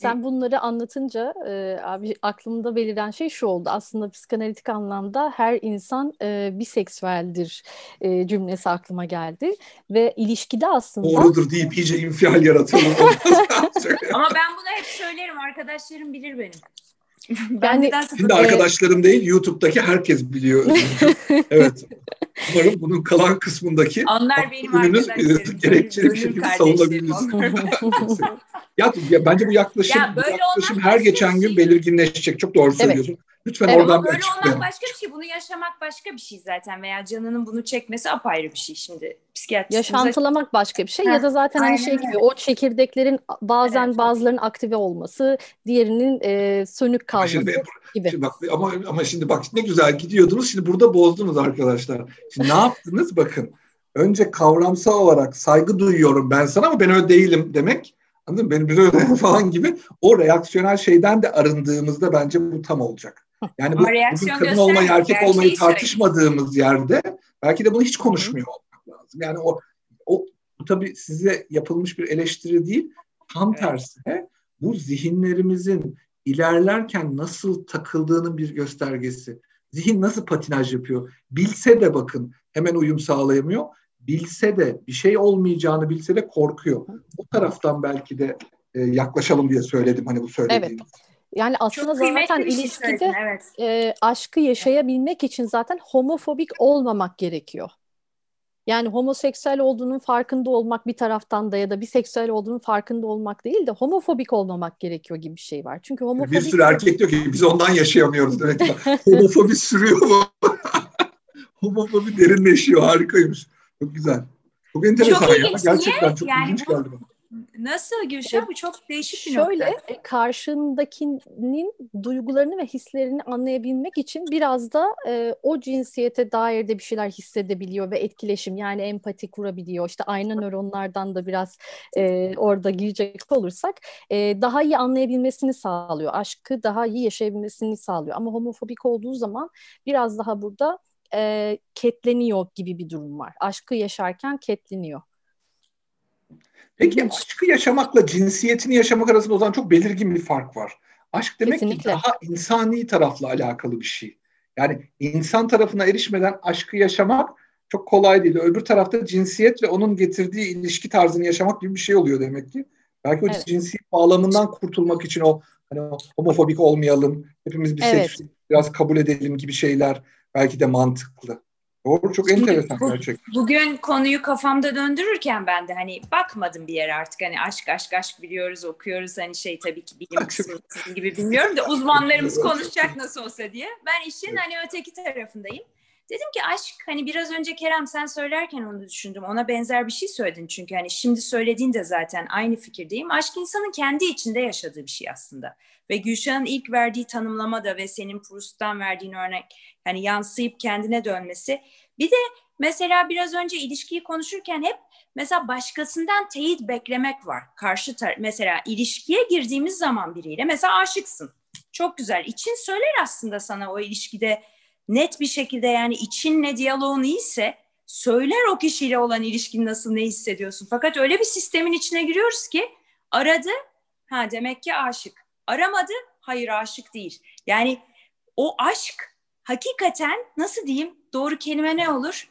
Speaker 3: Sen bunları anlatınca e, abi aklımda beliren şey şu oldu. Aslında psikanalitik anlamda her insan e, biseksüeldir e, cümlesi aklıma geldi. Ve ilişkide aslında...
Speaker 2: Doğrudur deyip iyice infial yaratıyorum.
Speaker 1: Ama ben bunu hep söylerim. Arkadaşlarım bilir benim.
Speaker 2: ben Şimdi arkadaşlarım değil YouTube'daki herkes biliyor. evet. Umarım bunun kalan kısmındaki
Speaker 1: Onlar benim arkadaşlarım.
Speaker 2: Gerekçeli bir şekilde savunabiliriz. ya, ya bence bu yaklaşım, ya bu yaklaşım her geçen gün şey. belirginleşecek. Çok doğru söylüyorsun. Evet. Lütfen evet, oradan
Speaker 1: böyle olmak başka bir şey. Bunu yaşamak başka bir şey zaten. Veya canının bunu çekmesi apayrı bir şey şimdi.
Speaker 3: Yaşantılamak başka bir şey. Ha, ya da zaten hani şey gibi o çekirdeklerin bazen evet. bazılarının aktive olması, diğerinin e, sönük kalması şimdi, gibi.
Speaker 2: Şimdi bak, ama, ama şimdi bak ne güzel gidiyordunuz. Şimdi burada bozdunuz arkadaşlar. Şimdi ne yaptınız? Bakın. Önce kavramsal olarak saygı duyuyorum ben sana ama ben öyle değilim demek. Anladın mı? Benim böyle falan gibi o reaksiyonel şeyden de arındığımızda bence bu tam olacak. Yani bu, bugün kadın olmayı erkek olmayı tartışmadığımız yerde belki de bunu hiç konuşmuyor olmak lazım. Yani o, o bu tabii size yapılmış bir eleştiri değil. Tam tersine bu zihinlerimizin ilerlerken nasıl takıldığının bir göstergesi. Zihin nasıl patinaj yapıyor? Bilse de bakın hemen uyum sağlayamıyor. Bilse de bir şey olmayacağını bilse de korkuyor. O taraftan belki de e, yaklaşalım diye söyledim hani bu söylediğim. Evet.
Speaker 3: Yani aslında zaten şey ilişkide evet. e, aşkı yaşayabilmek için zaten homofobik olmamak gerekiyor. Yani homoseksüel olduğunun farkında olmak bir taraftan da ya da biseksüel olduğunun farkında olmak değil de homofobik olmamak gerekiyor gibi bir şey var. Çünkü homofobik...
Speaker 2: Bir sürü erkek diyor ki biz ondan yaşayamıyoruz demek ki. Homofobi sürüyor mu? Homofobi derinleşiyor harikaymış. Çok güzel. Çok enteresan çok ya. Gerçekten çok yani ilginç geldi bana.
Speaker 1: Nasıl Gülşah? Bu çok değişik bir
Speaker 3: Şöyle, nokta. Şöyle karşındakinin duygularını ve hislerini anlayabilmek için biraz da e, o cinsiyete dair de bir şeyler hissedebiliyor ve etkileşim yani empati kurabiliyor. İşte ayna nöronlardan da biraz e, orada girecek olursak e, daha iyi anlayabilmesini sağlıyor. Aşkı daha iyi yaşayabilmesini sağlıyor. Ama homofobik olduğu zaman biraz daha burada e, ketleniyor gibi bir durum var. Aşkı yaşarken ketleniyor.
Speaker 2: Peki aşkı yaşamakla cinsiyetini yaşamak arasında o zaman çok belirgin bir fark var. Aşk demek Kesinlikle. ki daha insani tarafla alakalı bir şey. Yani insan tarafına erişmeden aşkı yaşamak çok kolay değil. Öbür tarafta cinsiyet ve onun getirdiği ilişki tarzını yaşamak gibi bir şey oluyor demek ki. Belki o evet. cinsiyet bağlamından kurtulmak için o hani o homofobik olmayalım, hepimiz bir evet. biraz kabul edelim gibi şeyler belki de mantıklı. Doğru çok Şimdi enteresan bu, gerçekten.
Speaker 1: Bugün konuyu kafamda döndürürken ben de hani bakmadım bir yere artık hani aşk aşk aşk biliyoruz okuyoruz hani şey tabii ki bilim kısmı gibi bilmiyorum da uzmanlarımız konuşacak nasıl olsa diye. Ben işin hani öteki tarafındayım. Dedim ki aşk hani biraz önce Kerem sen söylerken onu düşündüm. Ona benzer bir şey söyledin çünkü hani şimdi söylediğin de zaten aynı fikirdeyim. Aşk insanın kendi içinde yaşadığı bir şey aslında. Ve Gülşah'ın ilk verdiği tanımlama da ve senin Proust'tan verdiğin örnek yani yansıyıp kendine dönmesi. Bir de mesela biraz önce ilişkiyi konuşurken hep mesela başkasından teyit beklemek var. Karşı tar mesela ilişkiye girdiğimiz zaman biriyle mesela aşıksın. Çok güzel. İçin söyler aslında sana o ilişkide net bir şekilde yani içinle diyaloğun iyiyse söyler o kişiyle olan ilişkin nasıl ne hissediyorsun. Fakat öyle bir sistemin içine giriyoruz ki aradı ha demek ki aşık. Aramadı hayır aşık değil. Yani o aşk hakikaten nasıl diyeyim doğru kelime ne olur?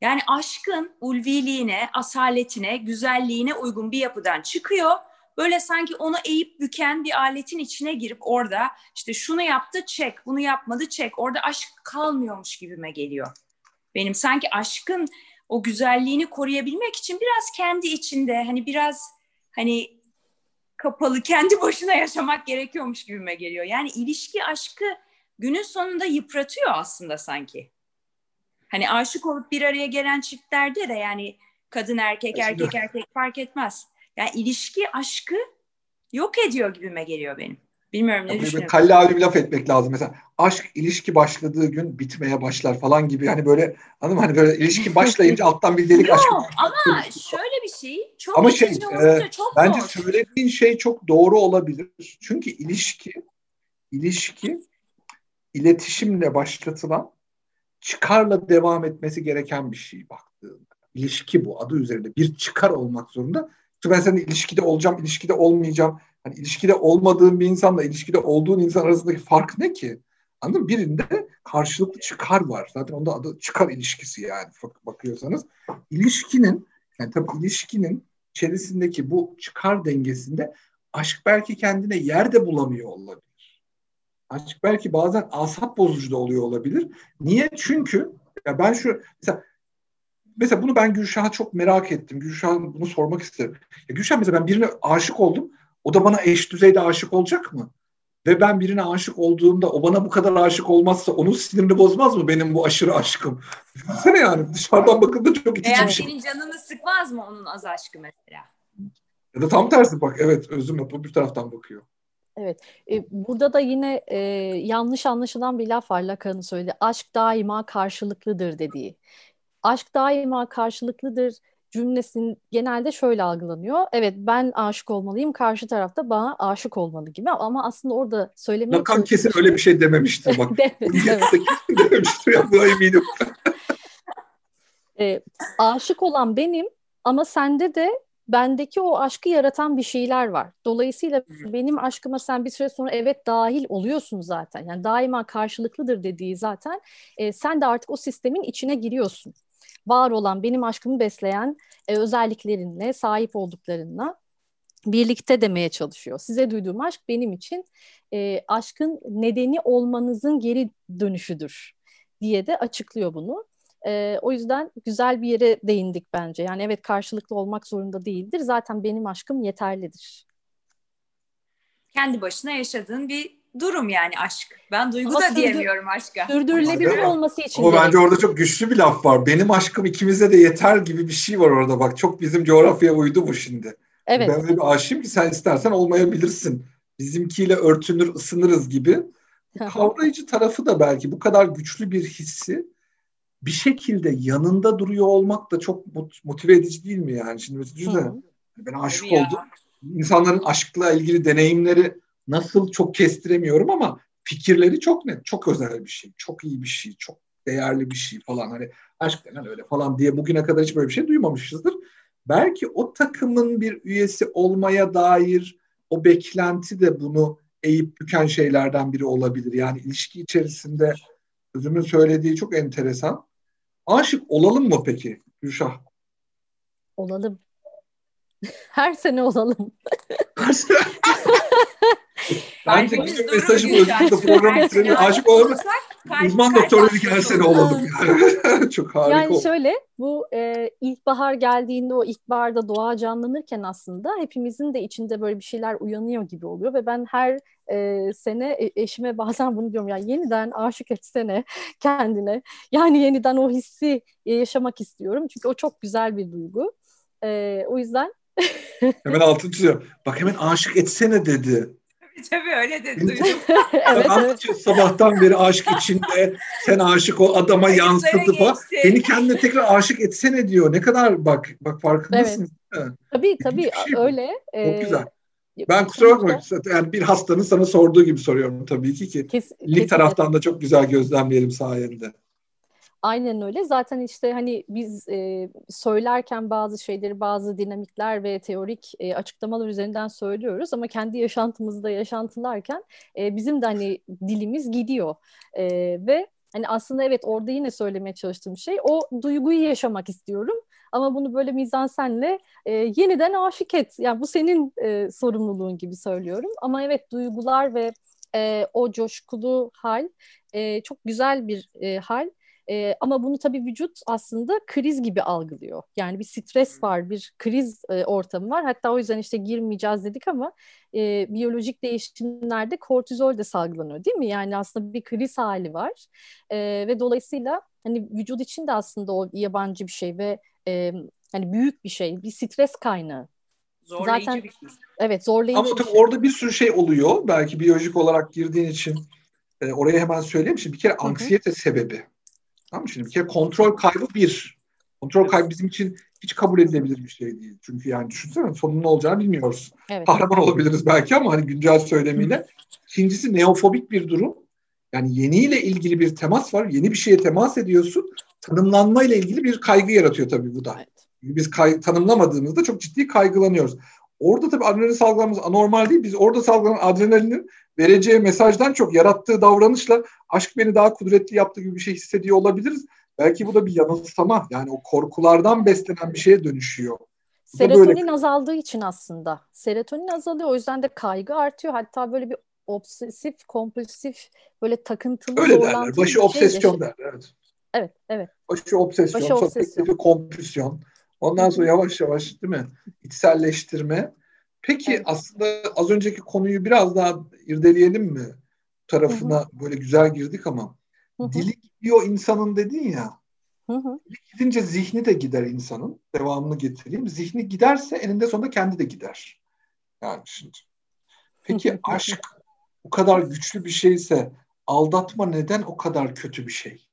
Speaker 1: Yani aşkın ulviliğine, asaletine, güzelliğine uygun bir yapıdan çıkıyor. Böyle sanki onu eğip büken bir aletin içine girip orada işte şunu yaptı çek, bunu yapmadı çek. Orada aşk kalmıyormuş gibime geliyor. Benim sanki aşkın o güzelliğini koruyabilmek için biraz kendi içinde hani biraz hani kapalı kendi başına yaşamak gerekiyormuş gibime geliyor. Yani ilişki aşkı günün sonunda yıpratıyor aslında sanki. Hani aşık olup bir araya gelen çiftlerde de yani kadın erkek erkek erkek fark etmez. Yani ilişki aşkı yok ediyor gibime geliyor benim. Bilmiyorum ne düşünüyorsun?
Speaker 2: Kalle abi bir laf etmek lazım. Mesela aşk ilişki başladığı gün bitmeye başlar falan gibi. Hani böyle anladın mı? Hani böyle ilişki başlayınca alttan bir delik aşk.
Speaker 1: Yok ama şöyle bir şey. Çok ama şey e, çok
Speaker 2: bence zor. söylediğin şey çok doğru olabilir. Çünkü ilişki ilişki iletişimle başlatılan çıkarla devam etmesi gereken bir şey baktığında. İlişki bu adı üzerinde bir çıkar olmak zorunda. İşte ben senin ilişkide olacağım, ilişkide olmayacağım. Hani ilişkide olmadığın bir insanla ilişkide olduğun insan arasındaki fark ne ki? Anladın mı? Birinde karşılıklı çıkar var. Zaten onda adı çıkar ilişkisi yani bakıyorsanız. İlişkinin yani tabii ilişkinin içerisindeki bu çıkar dengesinde aşk belki kendine yer de bulamıyor olabilir. Aşk belki bazen asap bozucu da oluyor olabilir. Niye? Çünkü ya ben şu mesela mesela bunu ben Gülşah'a çok merak ettim. Gülşah'a bunu sormak isterim. Ya Gülşah mesela ben birine aşık oldum. O da bana eş düzeyde aşık olacak mı? Ve ben birine aşık olduğumda o bana bu kadar aşık olmazsa onun sinirini bozmaz mı benim bu aşırı aşkım? Düşünsene yani dışarıdan bakınca çok itici bir şey.
Speaker 1: senin canını sıkmaz mı onun az aşkı mesela?
Speaker 2: Ya da tam tersi bak evet özüm yapıp bir taraftan bakıyor.
Speaker 3: Evet. E, burada da yine e, yanlış anlaşılan bir laf var Lacan'ın söyledi. Aşk daima karşılıklıdır dediği. Aşk daima karşılıklıdır cümlesin genelde şöyle algılanıyor. Evet ben aşık olmalıyım, karşı tarafta bana aşık olmalı gibi ama aslında orada söylemeye
Speaker 2: Lacan kesin öyle bir şey dememiştir bak. dememiştir ya bu eminim.
Speaker 3: e, aşık olan benim ama sende de bendeki o aşkı yaratan bir şeyler var. Dolayısıyla benim aşkıma sen bir süre sonra evet dahil oluyorsun zaten. Yani daima karşılıklıdır dediği zaten e, sen de artık o sistemin içine giriyorsun var olan benim aşkımı besleyen e, özelliklerinle, sahip olduklarınla birlikte demeye çalışıyor. Size duyduğum aşk benim için e, aşkın nedeni olmanızın geri dönüşüdür diye de açıklıyor bunu. E, o yüzden güzel bir yere değindik bence. Yani evet karşılıklı olmak zorunda değildir. Zaten benim aşkım yeterlidir.
Speaker 1: Kendi başına yaşadığın bir durum yani aşk. Ben duygu Ama da sürdür, diyemiyorum aşka.
Speaker 3: Sürdürülebilir olması için.
Speaker 2: Ama bence orada çok güçlü bir laf var. Benim aşkım ikimize de yeter gibi bir şey var orada bak. Çok bizim coğrafyaya uydu bu şimdi. Evet. Ben öyle bir aşığım ki sen istersen olmayabilirsin. Bizimkiyle örtünür, ısınırız gibi. kavrayıcı tarafı da belki bu kadar güçlü bir hissi bir şekilde yanında duruyor olmak da çok motive edici değil mi yani? Şimdi mesela düşünsene. Ben aşık Tabii oldum. Ya. İnsanların aşkla ilgili deneyimleri nasıl çok kestiremiyorum ama fikirleri çok net, çok özel bir şey, çok iyi bir şey, çok değerli bir şey falan. Hani aşk denen öyle falan diye bugüne kadar hiç böyle bir şey duymamışızdır. Belki o takımın bir üyesi olmaya dair o beklenti de bunu eğip büken şeylerden biri olabilir. Yani ilişki içerisinde özümün söylediği çok enteresan. Aşık olalım mı peki Gülşah?
Speaker 3: Olalım. Her sene olalım.
Speaker 2: Bence bizim mesajım özgürlükte programı bitirelim. Aşık olalım. Uzman doktor dedik her sene olalım. Yani. Çok harika
Speaker 3: Yani şöyle bu e, ilkbahar geldiğinde o ilkbaharda doğa canlanırken aslında hepimizin de içinde böyle bir şeyler uyanıyor gibi oluyor ve ben her e, sene e, eşime bazen bunu diyorum ya yeniden aşık etsene kendine. Yani yeniden o hissi yaşamak istiyorum çünkü o çok güzel bir duygu. E, o yüzden
Speaker 2: hemen altını çiziyorum. Bak hemen aşık etsene dedi.
Speaker 1: Tabii öyle de duydum.
Speaker 2: evet, evet. sabahtan beri aşk içinde sen aşık o adama yansıdı falan. Beni kendine tekrar aşık etsene diyor. Ne kadar bak bak farkındasın.
Speaker 3: Evet. Tabii tabii şey öyle.
Speaker 2: Çok ee, güzel. Ben kusura bakma. Yani bir hastanın sana sorduğu gibi soruyorum tabii ki ki. Kes, lig taraftan da çok güzel gözlemleyelim sayende.
Speaker 3: Aynen öyle. Zaten işte hani biz e, söylerken bazı şeyleri, bazı dinamikler ve teorik e, açıklamalar üzerinden söylüyoruz ama kendi yaşantımızda yaşantılarken e, bizim de hani dilimiz gidiyor e, ve hani aslında evet orada yine söylemeye çalıştığım şey o duyguyu yaşamak istiyorum ama bunu böyle mizansenle e, yeniden aşık et. Yani bu senin e, sorumluluğun gibi söylüyorum ama evet duygular ve e, o coşkulu hal e, çok güzel bir e, hal e, ama bunu tabii vücut aslında kriz gibi algılıyor. Yani bir stres var, bir kriz e, ortamı var. Hatta o yüzden işte girmeyeceğiz dedik ama e, biyolojik değişimlerde kortizol de salgılanıyor değil mi? Yani aslında bir kriz hali var. E, ve dolayısıyla hani vücut için de aslında o yabancı bir şey ve e, hani büyük bir şey, bir stres kaynağı.
Speaker 1: Zorlayıcı Zaten, bir şey.
Speaker 3: Evet zorlayıcı
Speaker 2: Ama tabii şey. orada bir sürü şey oluyor. Belki biyolojik olarak girdiğin için e, oraya hemen söyleyeyim. Şimdi bir kere anksiyete sebebi. Tamam mı? Şimdi bir kere kontrol kaybı bir. Kontrol kaybı bizim için hiç kabul edilebilir bir şey değil. Çünkü yani düşünsene sonun ne olacağını bilmiyoruz. Evet. Kahraman olabiliriz belki ama hani güncel söylemiyle. İkincisi neofobik bir durum. Yani yeniyle ilgili bir temas var. Yeni bir şeye temas ediyorsun. Tanımlanma ile ilgili bir kaygı yaratıyor tabii bu da. Evet. Biz kay- tanımlamadığımızda çok ciddi kaygılanıyoruz. Orada tabii adrenalin salgılamamız anormal değil. Biz orada salgılanan adrenalinin vereceği mesajdan çok yarattığı davranışla aşk beni daha kudretli yaptığı gibi bir şey hissediyor olabiliriz. Belki bu da bir yanılsama. Yani o korkulardan beslenen bir şeye dönüşüyor.
Speaker 3: Serotonin böyle... azaldığı için aslında. Serotonin azalıyor. O yüzden de kaygı artıyor. Hatta böyle bir obsesif, kompulsif, böyle takıntılı,
Speaker 2: Öyle derler. Başı obsesyon şey derler. Evet.
Speaker 3: Evet, evet.
Speaker 2: Başı obsesyon, Başı obsesyon. sonra kompulsyon. Ondan sonra yavaş yavaş değil mi? İçselleştirme. Peki evet. aslında az önceki konuyu biraz daha irdeleyelim mi? Tarafına Hı-hı. böyle güzel girdik ama Hı-hı. dili gidiyor insanın dedin ya. Hı-hı. Dili gidince zihni de gider insanın. Devamını getireyim. Zihni giderse eninde sonunda kendi de gider. Yani şimdi. Peki aşk bu kadar güçlü bir şeyse aldatma neden o kadar kötü bir şey?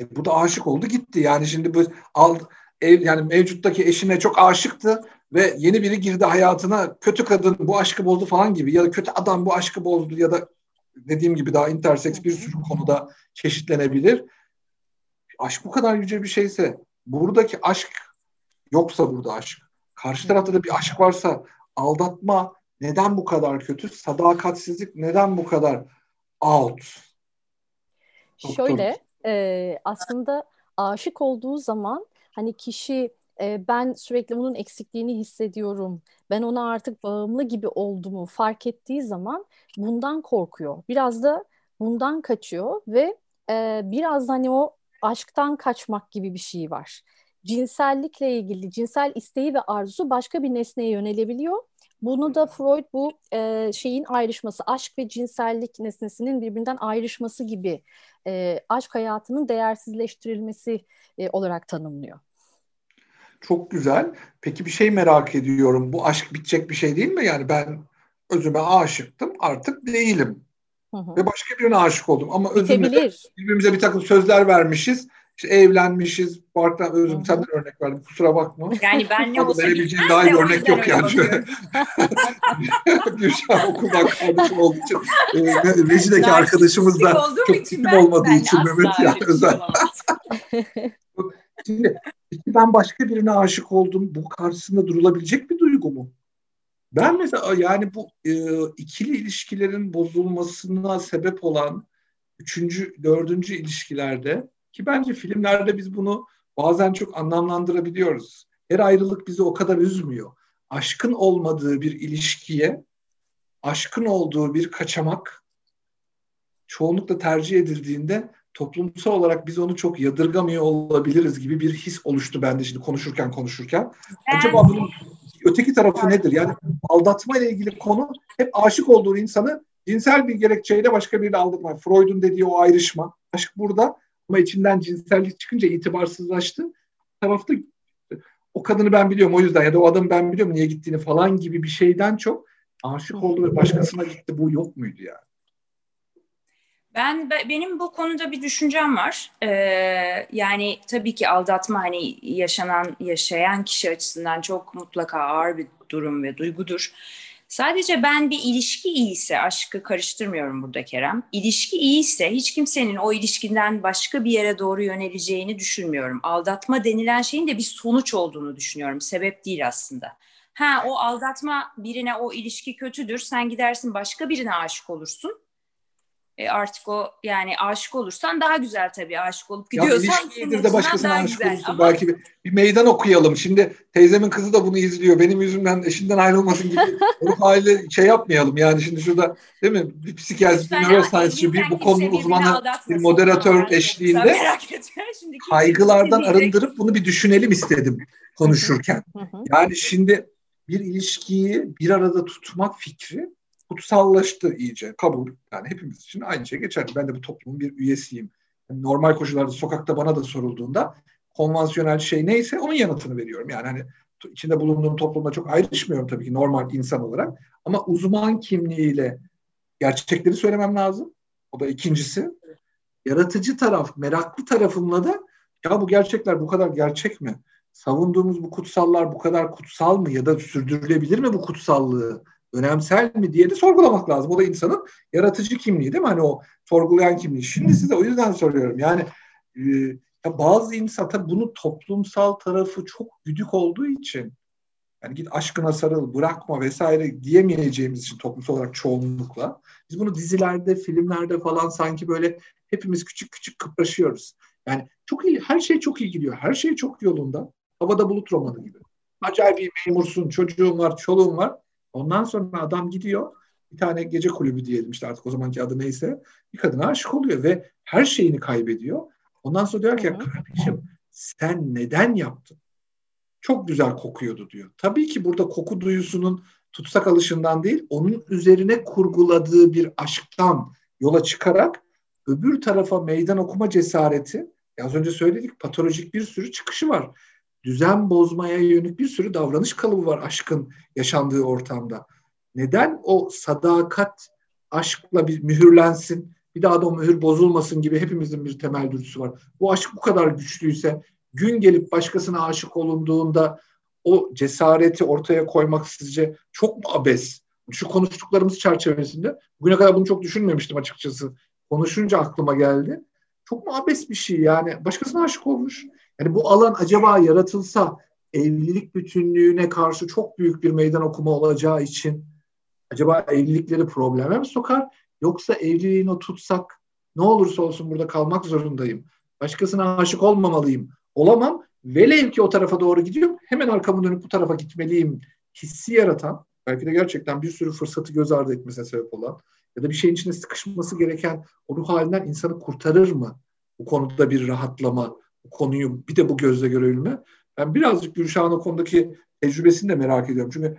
Speaker 2: E, bu da aşık oldu gitti. Yani şimdi bu al, ev yani mevcuttaki eşine çok aşıktı ve yeni biri girdi hayatına kötü kadın bu aşkı bozdu falan gibi ya da kötü adam bu aşkı bozdu ya da dediğim gibi daha interseks bir sürü konuda çeşitlenebilir. Aşk bu kadar yüce bir şeyse buradaki aşk yoksa burada aşk. Karşı tarafta da bir aşk varsa aldatma neden bu kadar kötü? Sadakatsizlik neden bu kadar out?
Speaker 3: Şöyle e, aslında aşık olduğu zaman hani kişi e, ben sürekli bunun eksikliğini hissediyorum. Ben ona artık bağımlı gibi olduğumu fark ettiği zaman bundan korkuyor. Biraz da bundan kaçıyor ve e, biraz hani o aşktan kaçmak gibi bir şey var. Cinsellikle ilgili cinsel isteği ve arzusu başka bir nesneye yönelebiliyor. Bunu da Freud bu e, şeyin ayrışması, aşk ve cinsellik nesnesinin birbirinden ayrışması gibi e, aşk hayatının değersizleştirilmesi e, olarak tanımlıyor.
Speaker 2: Çok güzel. Peki bir şey merak ediyorum. Bu aşk bitecek bir şey değil mi? Yani ben özüme aşıktım artık değilim. Hı hı. Ve başka birine aşık oldum. Ama özümle birbirimize bir takım sözler vermişiz. İşte evlenmişiz. Farklı özüm senden örnek verdim. Kusura bakma.
Speaker 1: Yani ben ne olsa
Speaker 2: verebileceğim daha iyi örnek yok yani. Gülşah okuldan kardeşim olduğu için. E, Rejideki arkadaşımız da çok tikim olmadığı için Mehmet ya özel. Şimdi ben başka birine aşık oldum. Bu karşısında durulabilecek bir duygu mu? Ben mesela yani bu e, ikili ilişkilerin bozulmasına sebep olan üçüncü, dördüncü ilişkilerde ki bence filmlerde biz bunu bazen çok anlamlandırabiliyoruz. Her ayrılık bizi o kadar üzmüyor. Aşkın olmadığı bir ilişkiye, aşkın olduğu bir kaçamak çoğunlukla tercih edildiğinde toplumsal olarak biz onu çok yadırgamıyor olabiliriz gibi bir his oluştu bende şimdi konuşurken konuşurken. Acaba bunun öteki tarafı nedir? Yani aldatma ile ilgili konu hep aşık olduğu insanı cinsel bir gerekçeyle başka biriyle aldatma. Freud'un dediği o ayrışma. Aşk burada ama içinden cinsellik çıkınca itibarsızlaştı. Tarafta o kadını ben biliyorum o yüzden ya da o adamı ben biliyorum niye gittiğini falan gibi bir şeyden çok aşık oldu ve başkasına gitti bu yok muydu yani?
Speaker 1: Ben benim bu konuda bir düşüncem var. Ee, yani tabii ki aldatma hani yaşanan yaşayan kişi açısından çok mutlaka ağır bir durum ve duygudur. Sadece ben bir ilişki iyiyse, aşkı karıştırmıyorum burada Kerem. İlişki iyiyse hiç kimsenin o ilişkinden başka bir yere doğru yöneleceğini düşünmüyorum. Aldatma denilen şeyin de bir sonuç olduğunu düşünüyorum. Sebep değil aslında. Ha o aldatma birine o ilişki kötüdür. Sen gidersin başka birine aşık olursun. E artık o yani aşık olursan daha güzel tabii aşık olup gidiyorsan.
Speaker 2: Ya de başkasına aşık güzel. olursun. Ama... Belki bir, bir meydan okuyalım. Şimdi teyzemin kızı da bunu izliyor. Benim yüzümden eşinden ayrılmasın gibi ruh hali şey yapmayalım. Yani şimdi şurada değil mi? Bir psikiyatrist, bir neuroscience, bir bu konunun uzmanı, bir moderatör eşliğinde kaygılardan arındırıp bunu bir düşünelim istedim konuşurken. yani şimdi bir ilişkiyi bir arada tutmak fikri kutsallaştı iyice. Kabul. Yani hepimiz için aynı şey geçerli. Ben de bu toplumun bir üyesiyim. Yani normal koşullarda sokakta bana da sorulduğunda konvansiyonel şey neyse onun yanıtını veriyorum. Yani hani içinde bulunduğum toplumda çok ayrışmıyorum tabii ki normal insan olarak. Ama uzman kimliğiyle gerçekleri söylemem lazım. O da ikincisi. Yaratıcı taraf, meraklı tarafımla da ya bu gerçekler bu kadar gerçek mi? Savunduğumuz bu kutsallar bu kadar kutsal mı ya da sürdürülebilir mi bu kutsallığı? Önemsel mi diye de sorgulamak lazım. O da insanın yaratıcı kimliği değil mi? Hani o sorgulayan kimliği. Şimdi size o yüzden soruyorum. Yani e, ya bazı insan tabii bunun toplumsal tarafı çok güdük olduğu için yani git aşkına sarıl, bırakma vesaire diyemeyeceğimiz için toplumsal olarak çoğunlukla biz bunu dizilerde, filmlerde falan sanki böyle hepimiz küçük küçük kıpraşıyoruz. Yani çok iyi, her şey çok iyi gidiyor. Her şey çok yolunda. Havada bulut romanı gibi. Acayip bir memursun, çocuğun var, çoluğun var. Ondan sonra adam gidiyor bir tane gece kulübü diyelim işte artık o zamanki adı neyse bir kadına aşık oluyor ve her şeyini kaybediyor. Ondan sonra diyor ki kardeşim sen neden yaptın? Çok güzel kokuyordu diyor. Tabii ki burada koku duyusunun tutsak alışından değil onun üzerine kurguladığı bir aşktan yola çıkarak öbür tarafa meydan okuma cesareti az önce söyledik patolojik bir sürü çıkışı var düzen bozmaya yönelik bir sürü davranış kalıbı var aşkın yaşandığı ortamda. Neden o sadakat aşkla bir mühürlensin, bir daha da o mühür bozulmasın gibi hepimizin bir temel dürtüsü var. Bu aşk bu kadar güçlüyse gün gelip başkasına aşık olunduğunda o cesareti ortaya koymak sizce çok mu abes? Şu konuştuklarımız çerçevesinde bugüne kadar bunu çok düşünmemiştim açıkçası. Konuşunca aklıma geldi. Çok mu abes bir şey yani? Başkasına aşık olmuş. Yani bu alan acaba yaratılsa evlilik bütünlüğüne karşı çok büyük bir meydan okuma olacağı için acaba evlilikleri probleme mi sokar? Yoksa evliliğini o tutsak ne olursa olsun burada kalmak zorundayım. Başkasına aşık olmamalıyım. Olamam. Velev ki o tarafa doğru gidiyorum. Hemen arkamı dönüp bu tarafa gitmeliyim. Hissi yaratan, belki de gerçekten bir sürü fırsatı göz ardı etmesine sebep olan ya da bir şeyin içine sıkışması gereken o ruh halinden insanı kurtarır mı? Bu konuda bir rahatlama, konuyu bir de bu gözle görebilme. Ben birazcık Gülşah'ın o konudaki tecrübesini de merak ediyorum. Çünkü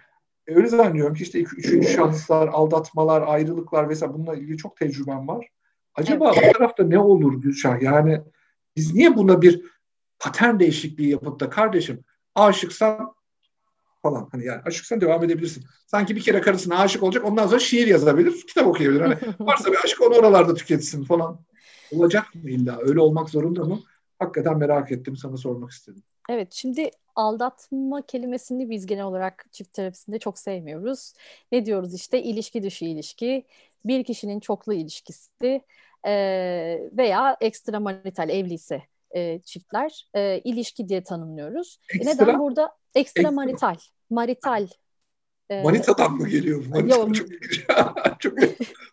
Speaker 2: öyle zannediyorum ki işte üçüncü şanslar, aldatmalar, ayrılıklar vesaire bununla ilgili çok tecrübem var. Acaba o tarafta ne olur Gülşah? Yani biz niye buna bir patern değişikliği yapıp da kardeşim aşıksan falan hani yani aşıksan devam edebilirsin. Sanki bir kere karısına aşık olacak ondan sonra şiir yazabilir, kitap okuyabilir. Hani varsa bir aşk onu oralarda tüketsin falan. Olacak mı illa? Öyle olmak zorunda mı? Hakikaten merak ettim sana sormak istedim.
Speaker 3: Evet şimdi aldatma kelimesini biz genel olarak çift terapisinde çok sevmiyoruz. Ne diyoruz işte ilişki dışı ilişki, bir kişinin çoklu ilişkisi e, veya ekstramarital evliyse e, çiftler e, ilişki diye tanımlıyoruz. Ekstra, Neden burada ekstramarital, marital
Speaker 2: ee, Manita'dan mı geliyor? Manita yok. çok çok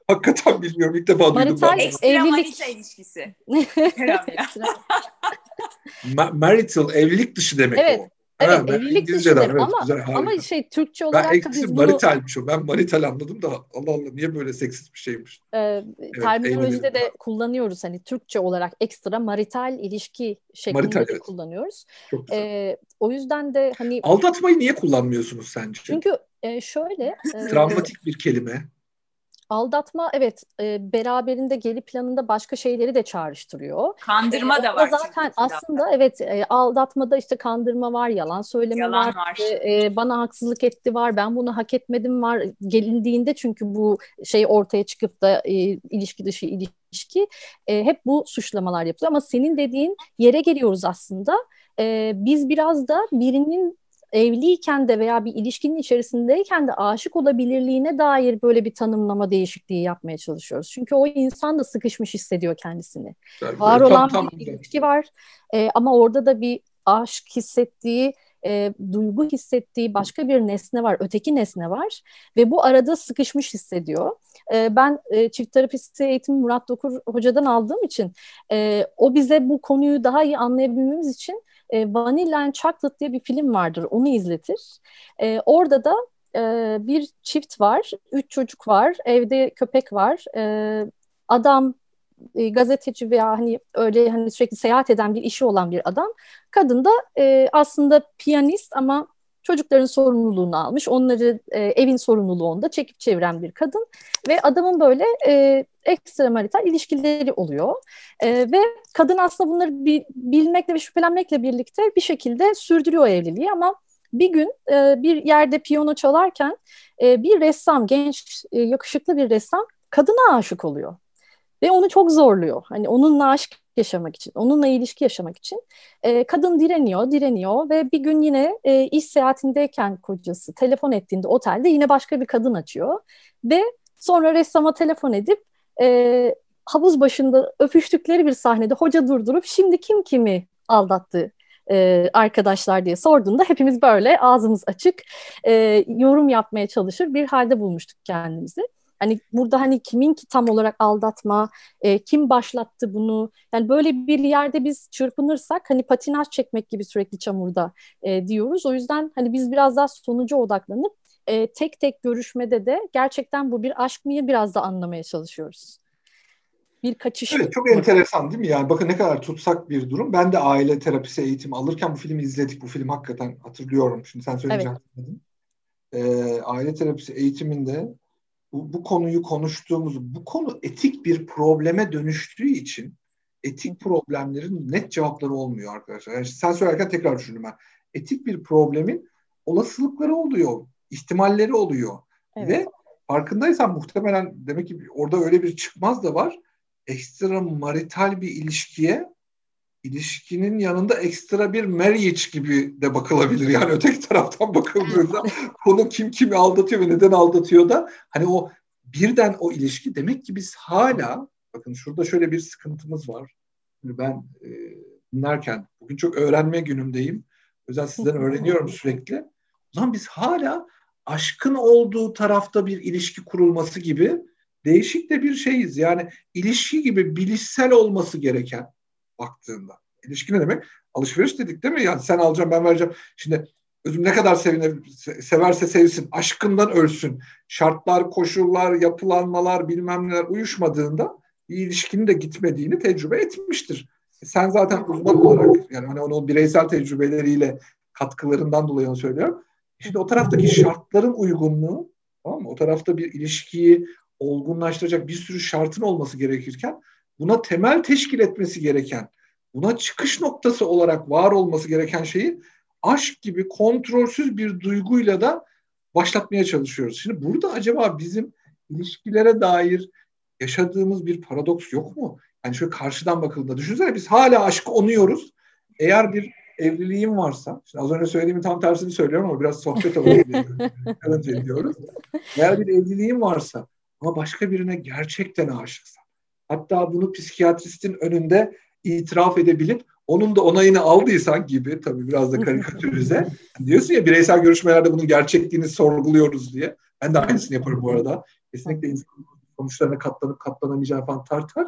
Speaker 2: hakikaten bilmiyorum. İlk defa duydum.
Speaker 1: Marital evlilik. Manita ilişkisi.
Speaker 2: Ma- marital evlilik dışı demek
Speaker 3: evet.
Speaker 2: o.
Speaker 3: Evet, ha, evlilik dışı evet, ama, güzel, ama şey Türkçe olarak
Speaker 2: ben da biz bunu... maritalmiş o. Ben marital anladım da Allah Allah niye böyle seksist bir şeymiş.
Speaker 3: Ee, evet, terminolojide de kullanıyoruz hani Türkçe olarak ekstra marital ilişki şeklinde marital, evet. kullanıyoruz. Ee, o yüzden de hani...
Speaker 2: Aldatmayı niye kullanmıyorsunuz sence?
Speaker 3: Çünkü e, şöyle...
Speaker 2: E, Travmatik bir kelime.
Speaker 3: Aldatma evet e, beraberinde geri planında başka şeyleri de çağrıştırıyor.
Speaker 1: Kandırma e, da var.
Speaker 3: Zaten aslında evet e, aldatmada işte kandırma var, yalan söyleme yalan var, var. E, bana haksızlık etti var, ben bunu hak etmedim var. Gelindiğinde çünkü bu şey ortaya çıkıp da e, ilişki dışı ilişki e, hep bu suçlamalar yapılıyor. Ama senin dediğin yere geliyoruz aslında. E, biz biraz da birinin evliyken de veya bir ilişkinin içerisindeyken de aşık olabilirliğine dair böyle bir tanımlama değişikliği yapmaya çalışıyoruz. Çünkü o insan da sıkışmış hissediyor kendisini. Tabii, Var olan tam, bir tam. ilişki var e, ama orada da bir aşk hissettiği e, duygu hissettiği başka bir nesne var, öteki nesne var ve bu arada sıkışmış hissediyor. E, ben e, çift terapisti eğitimi Murat Dokur hocadan aldığım için e, o bize bu konuyu daha iyi anlayabilmemiz için e, Vanilla and Chocolate diye bir film vardır, onu izletir. E, orada da e, bir çift var, üç çocuk var, evde köpek var. E, adam e, gazeteci veya hani öyle hani sürekli seyahat eden bir işi olan bir adam. Kadın da e, aslında piyanist ama çocukların sorumluluğunu almış. Onları e, evin sorumluluğunda çekip çeviren bir kadın ve adamın böyle e, ekstramarital ilişkileri oluyor. E, ve kadın aslında bunları bi, bilmekle ve şüphelenmekle birlikte bir şekilde sürdürüyor evliliği ama bir gün e, bir yerde piyano çalarken e, bir ressam, genç, e, yakışıklı bir ressam kadına aşık oluyor. Ve onu çok zorluyor. Hani onunla aşk yaşamak için, onunla ilişki yaşamak için. E, kadın direniyor, direniyor ve bir gün yine e, iş seyahatindeyken kocası telefon ettiğinde otelde yine başka bir kadın açıyor. Ve sonra ressama telefon edip e, havuz başında öpüştükleri bir sahnede hoca durdurup şimdi kim kimi aldattı e, arkadaşlar diye sorduğunda hepimiz böyle ağzımız açık e, yorum yapmaya çalışır bir halde bulmuştuk kendimizi. Hani burada hani kimin ki tam olarak aldatma, e, kim başlattı bunu? Yani böyle bir yerde biz çırpınırsak hani patinaj çekmek gibi sürekli çamurda e, diyoruz. O yüzden hani biz biraz daha sonuca odaklanıp e, tek tek görüşmede de gerçekten bu bir aşk mı biraz da anlamaya çalışıyoruz. Bir kaçış.
Speaker 2: Evet çok enteresan değil mi? Yani bakın ne kadar tutsak bir durum. Ben de aile terapisi eğitimi alırken bu filmi izledik. Bu film hakikaten hatırlıyorum. Şimdi sen söyleyince evet. Ee, aile terapisi eğitiminde bu, bu konuyu konuştuğumuz, bu konu etik bir probleme dönüştüğü için etik problemlerin net cevapları olmuyor arkadaşlar. Yani sen söylerken tekrar düşündüm ben. Etik bir problemin olasılıkları oluyor, ihtimalleri oluyor. Evet. Ve farkındaysan muhtemelen demek ki orada öyle bir çıkmaz da var. Ekstra marital bir ilişkiye ilişkinin yanında ekstra bir marriage gibi de bakılabilir. Yani öteki taraftan bakıldığında konu kim kimi aldatıyor ve neden aldatıyor da hani o birden o ilişki demek ki biz hala bakın şurada şöyle bir sıkıntımız var. Şimdi ben e, dinlerken bugün çok öğrenme günümdeyim. Özel sizden öğreniyorum sürekli. O zaman biz hala aşkın olduğu tarafta bir ilişki kurulması gibi değişik de bir şeyiz. Yani ilişki gibi bilişsel olması gereken baktığında. İlişki ne demek? Alışveriş dedik değil mi? Yani sen alacaksın ben vereceğim. Şimdi özüm ne kadar sevine, severse sevsin, aşkından ölsün. Şartlar, koşullar, yapılanmalar bilmem neler uyuşmadığında bir ilişkinin de gitmediğini tecrübe etmiştir. Sen zaten uzman olarak yani hani onun bireysel tecrübeleriyle katkılarından dolayı onu söylüyorum. Şimdi o taraftaki şartların uygunluğu tamam mı? O tarafta bir ilişkiyi olgunlaştıracak bir sürü şartın olması gerekirken buna temel teşkil etmesi gereken, buna çıkış noktası olarak var olması gereken şeyi aşk gibi kontrolsüz bir duyguyla da başlatmaya çalışıyoruz. Şimdi burada acaba bizim ilişkilere dair yaşadığımız bir paradoks yok mu? Yani şöyle karşıdan bakıldığında düşünsene biz hala aşkı onuyoruz. Eğer bir evliliğim varsa, şimdi az önce söylediğimin tam tersini söylüyorum ama biraz sohbet alalım diyoruz. Eğer bir evliliğim varsa ama başka birine gerçekten aşıksa, Hatta bunu psikiyatristin önünde itiraf edebilip onun da onayını aldıysan gibi tabii biraz da karikatürize diyorsun ya bireysel görüşmelerde bunun gerçekliğini sorguluyoruz diye. Ben de aynısını yaparım bu arada. Kesinlikle insan sonuçlarına katlanıp katlanamayacağı falan tartar.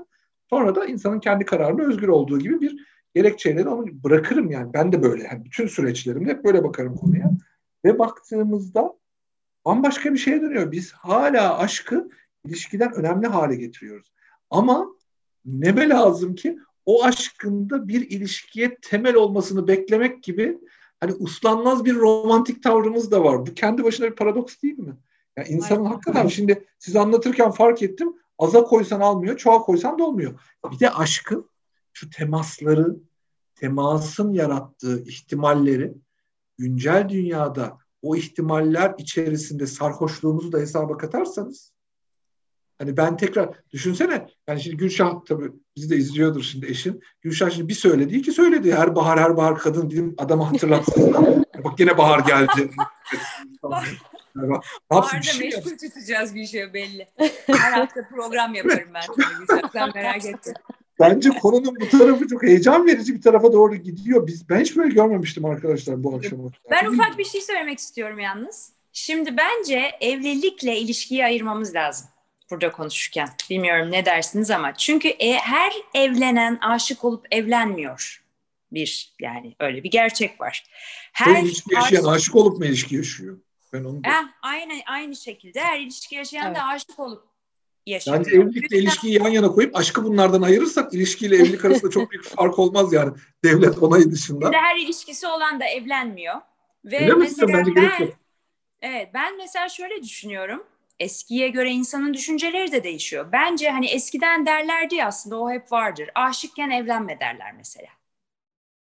Speaker 2: Sonra da insanın kendi kararına özgür olduğu gibi bir gerekçeyle onu bırakırım yani. Ben de böyle. Yani bütün süreçlerimde hep böyle bakarım konuya. Ve baktığımızda bambaşka bir şeye dönüyor. Biz hala aşkı ilişkiden önemli hale getiriyoruz. Ama neme lazım ki o aşkında bir ilişkiye temel olmasını beklemek gibi hani uslanmaz bir romantik tavrımız da var. Bu kendi başına bir paradoks değil mi? Yani insanın hakikaten şimdi siz anlatırken fark ettim. Aza koysan almıyor, çoğa koysan da olmuyor. Bir de aşkın şu temasları, temasın yarattığı ihtimalleri güncel dünyada o ihtimaller içerisinde sarhoşluğumuzu da hesaba katarsanız Hani ben tekrar düşünsene yani şimdi Gülşah tabii bizi de izliyordur şimdi eşin. Gülşah şimdi bir söyledi iki söyledi. Her bahar her bahar kadın diyeyim adamı hatırlatsın. Bak yine bahar geldi.
Speaker 1: Baharda şey meşgul tutacağız bir şey belli. Her hafta program yaparım ben. Sen merak etme.
Speaker 2: Bence konunun bu tarafı çok heyecan verici bir tarafa doğru gidiyor. Biz ben hiç böyle görmemiştim arkadaşlar bu akşam.
Speaker 1: Ben ufak bir şey söylemek istiyorum yalnız. Şimdi bence evlilikle ilişkiyi ayırmamız lazım burada konuşurken. Bilmiyorum ne dersiniz ama çünkü e, her evlenen aşık olup evlenmiyor. Bir yani öyle bir gerçek var.
Speaker 2: Her ilişki yaşayan aşık, aşık olup mu ilişki yaşıyor? Ben onu
Speaker 1: eh, aynı aynı şekilde her ilişki yaşayan evet. da aşık olup yaşıyor.
Speaker 2: Bence evlilikle ilişkiyi yan yana koyup aşkı bunlardan ayırırsak ilişkiyle evlilik arasında çok büyük fark olmaz yani devlet onayı dışında.
Speaker 1: Şimdi her ilişkisi olan da evlenmiyor.
Speaker 2: Ve Öyle mesela bence ben,
Speaker 1: Evet ben mesela şöyle düşünüyorum. Eskiye göre insanın düşünceleri de değişiyor. Bence hani eskiden derlerdi ya aslında o hep vardır. Aşıkken evlenme derler mesela.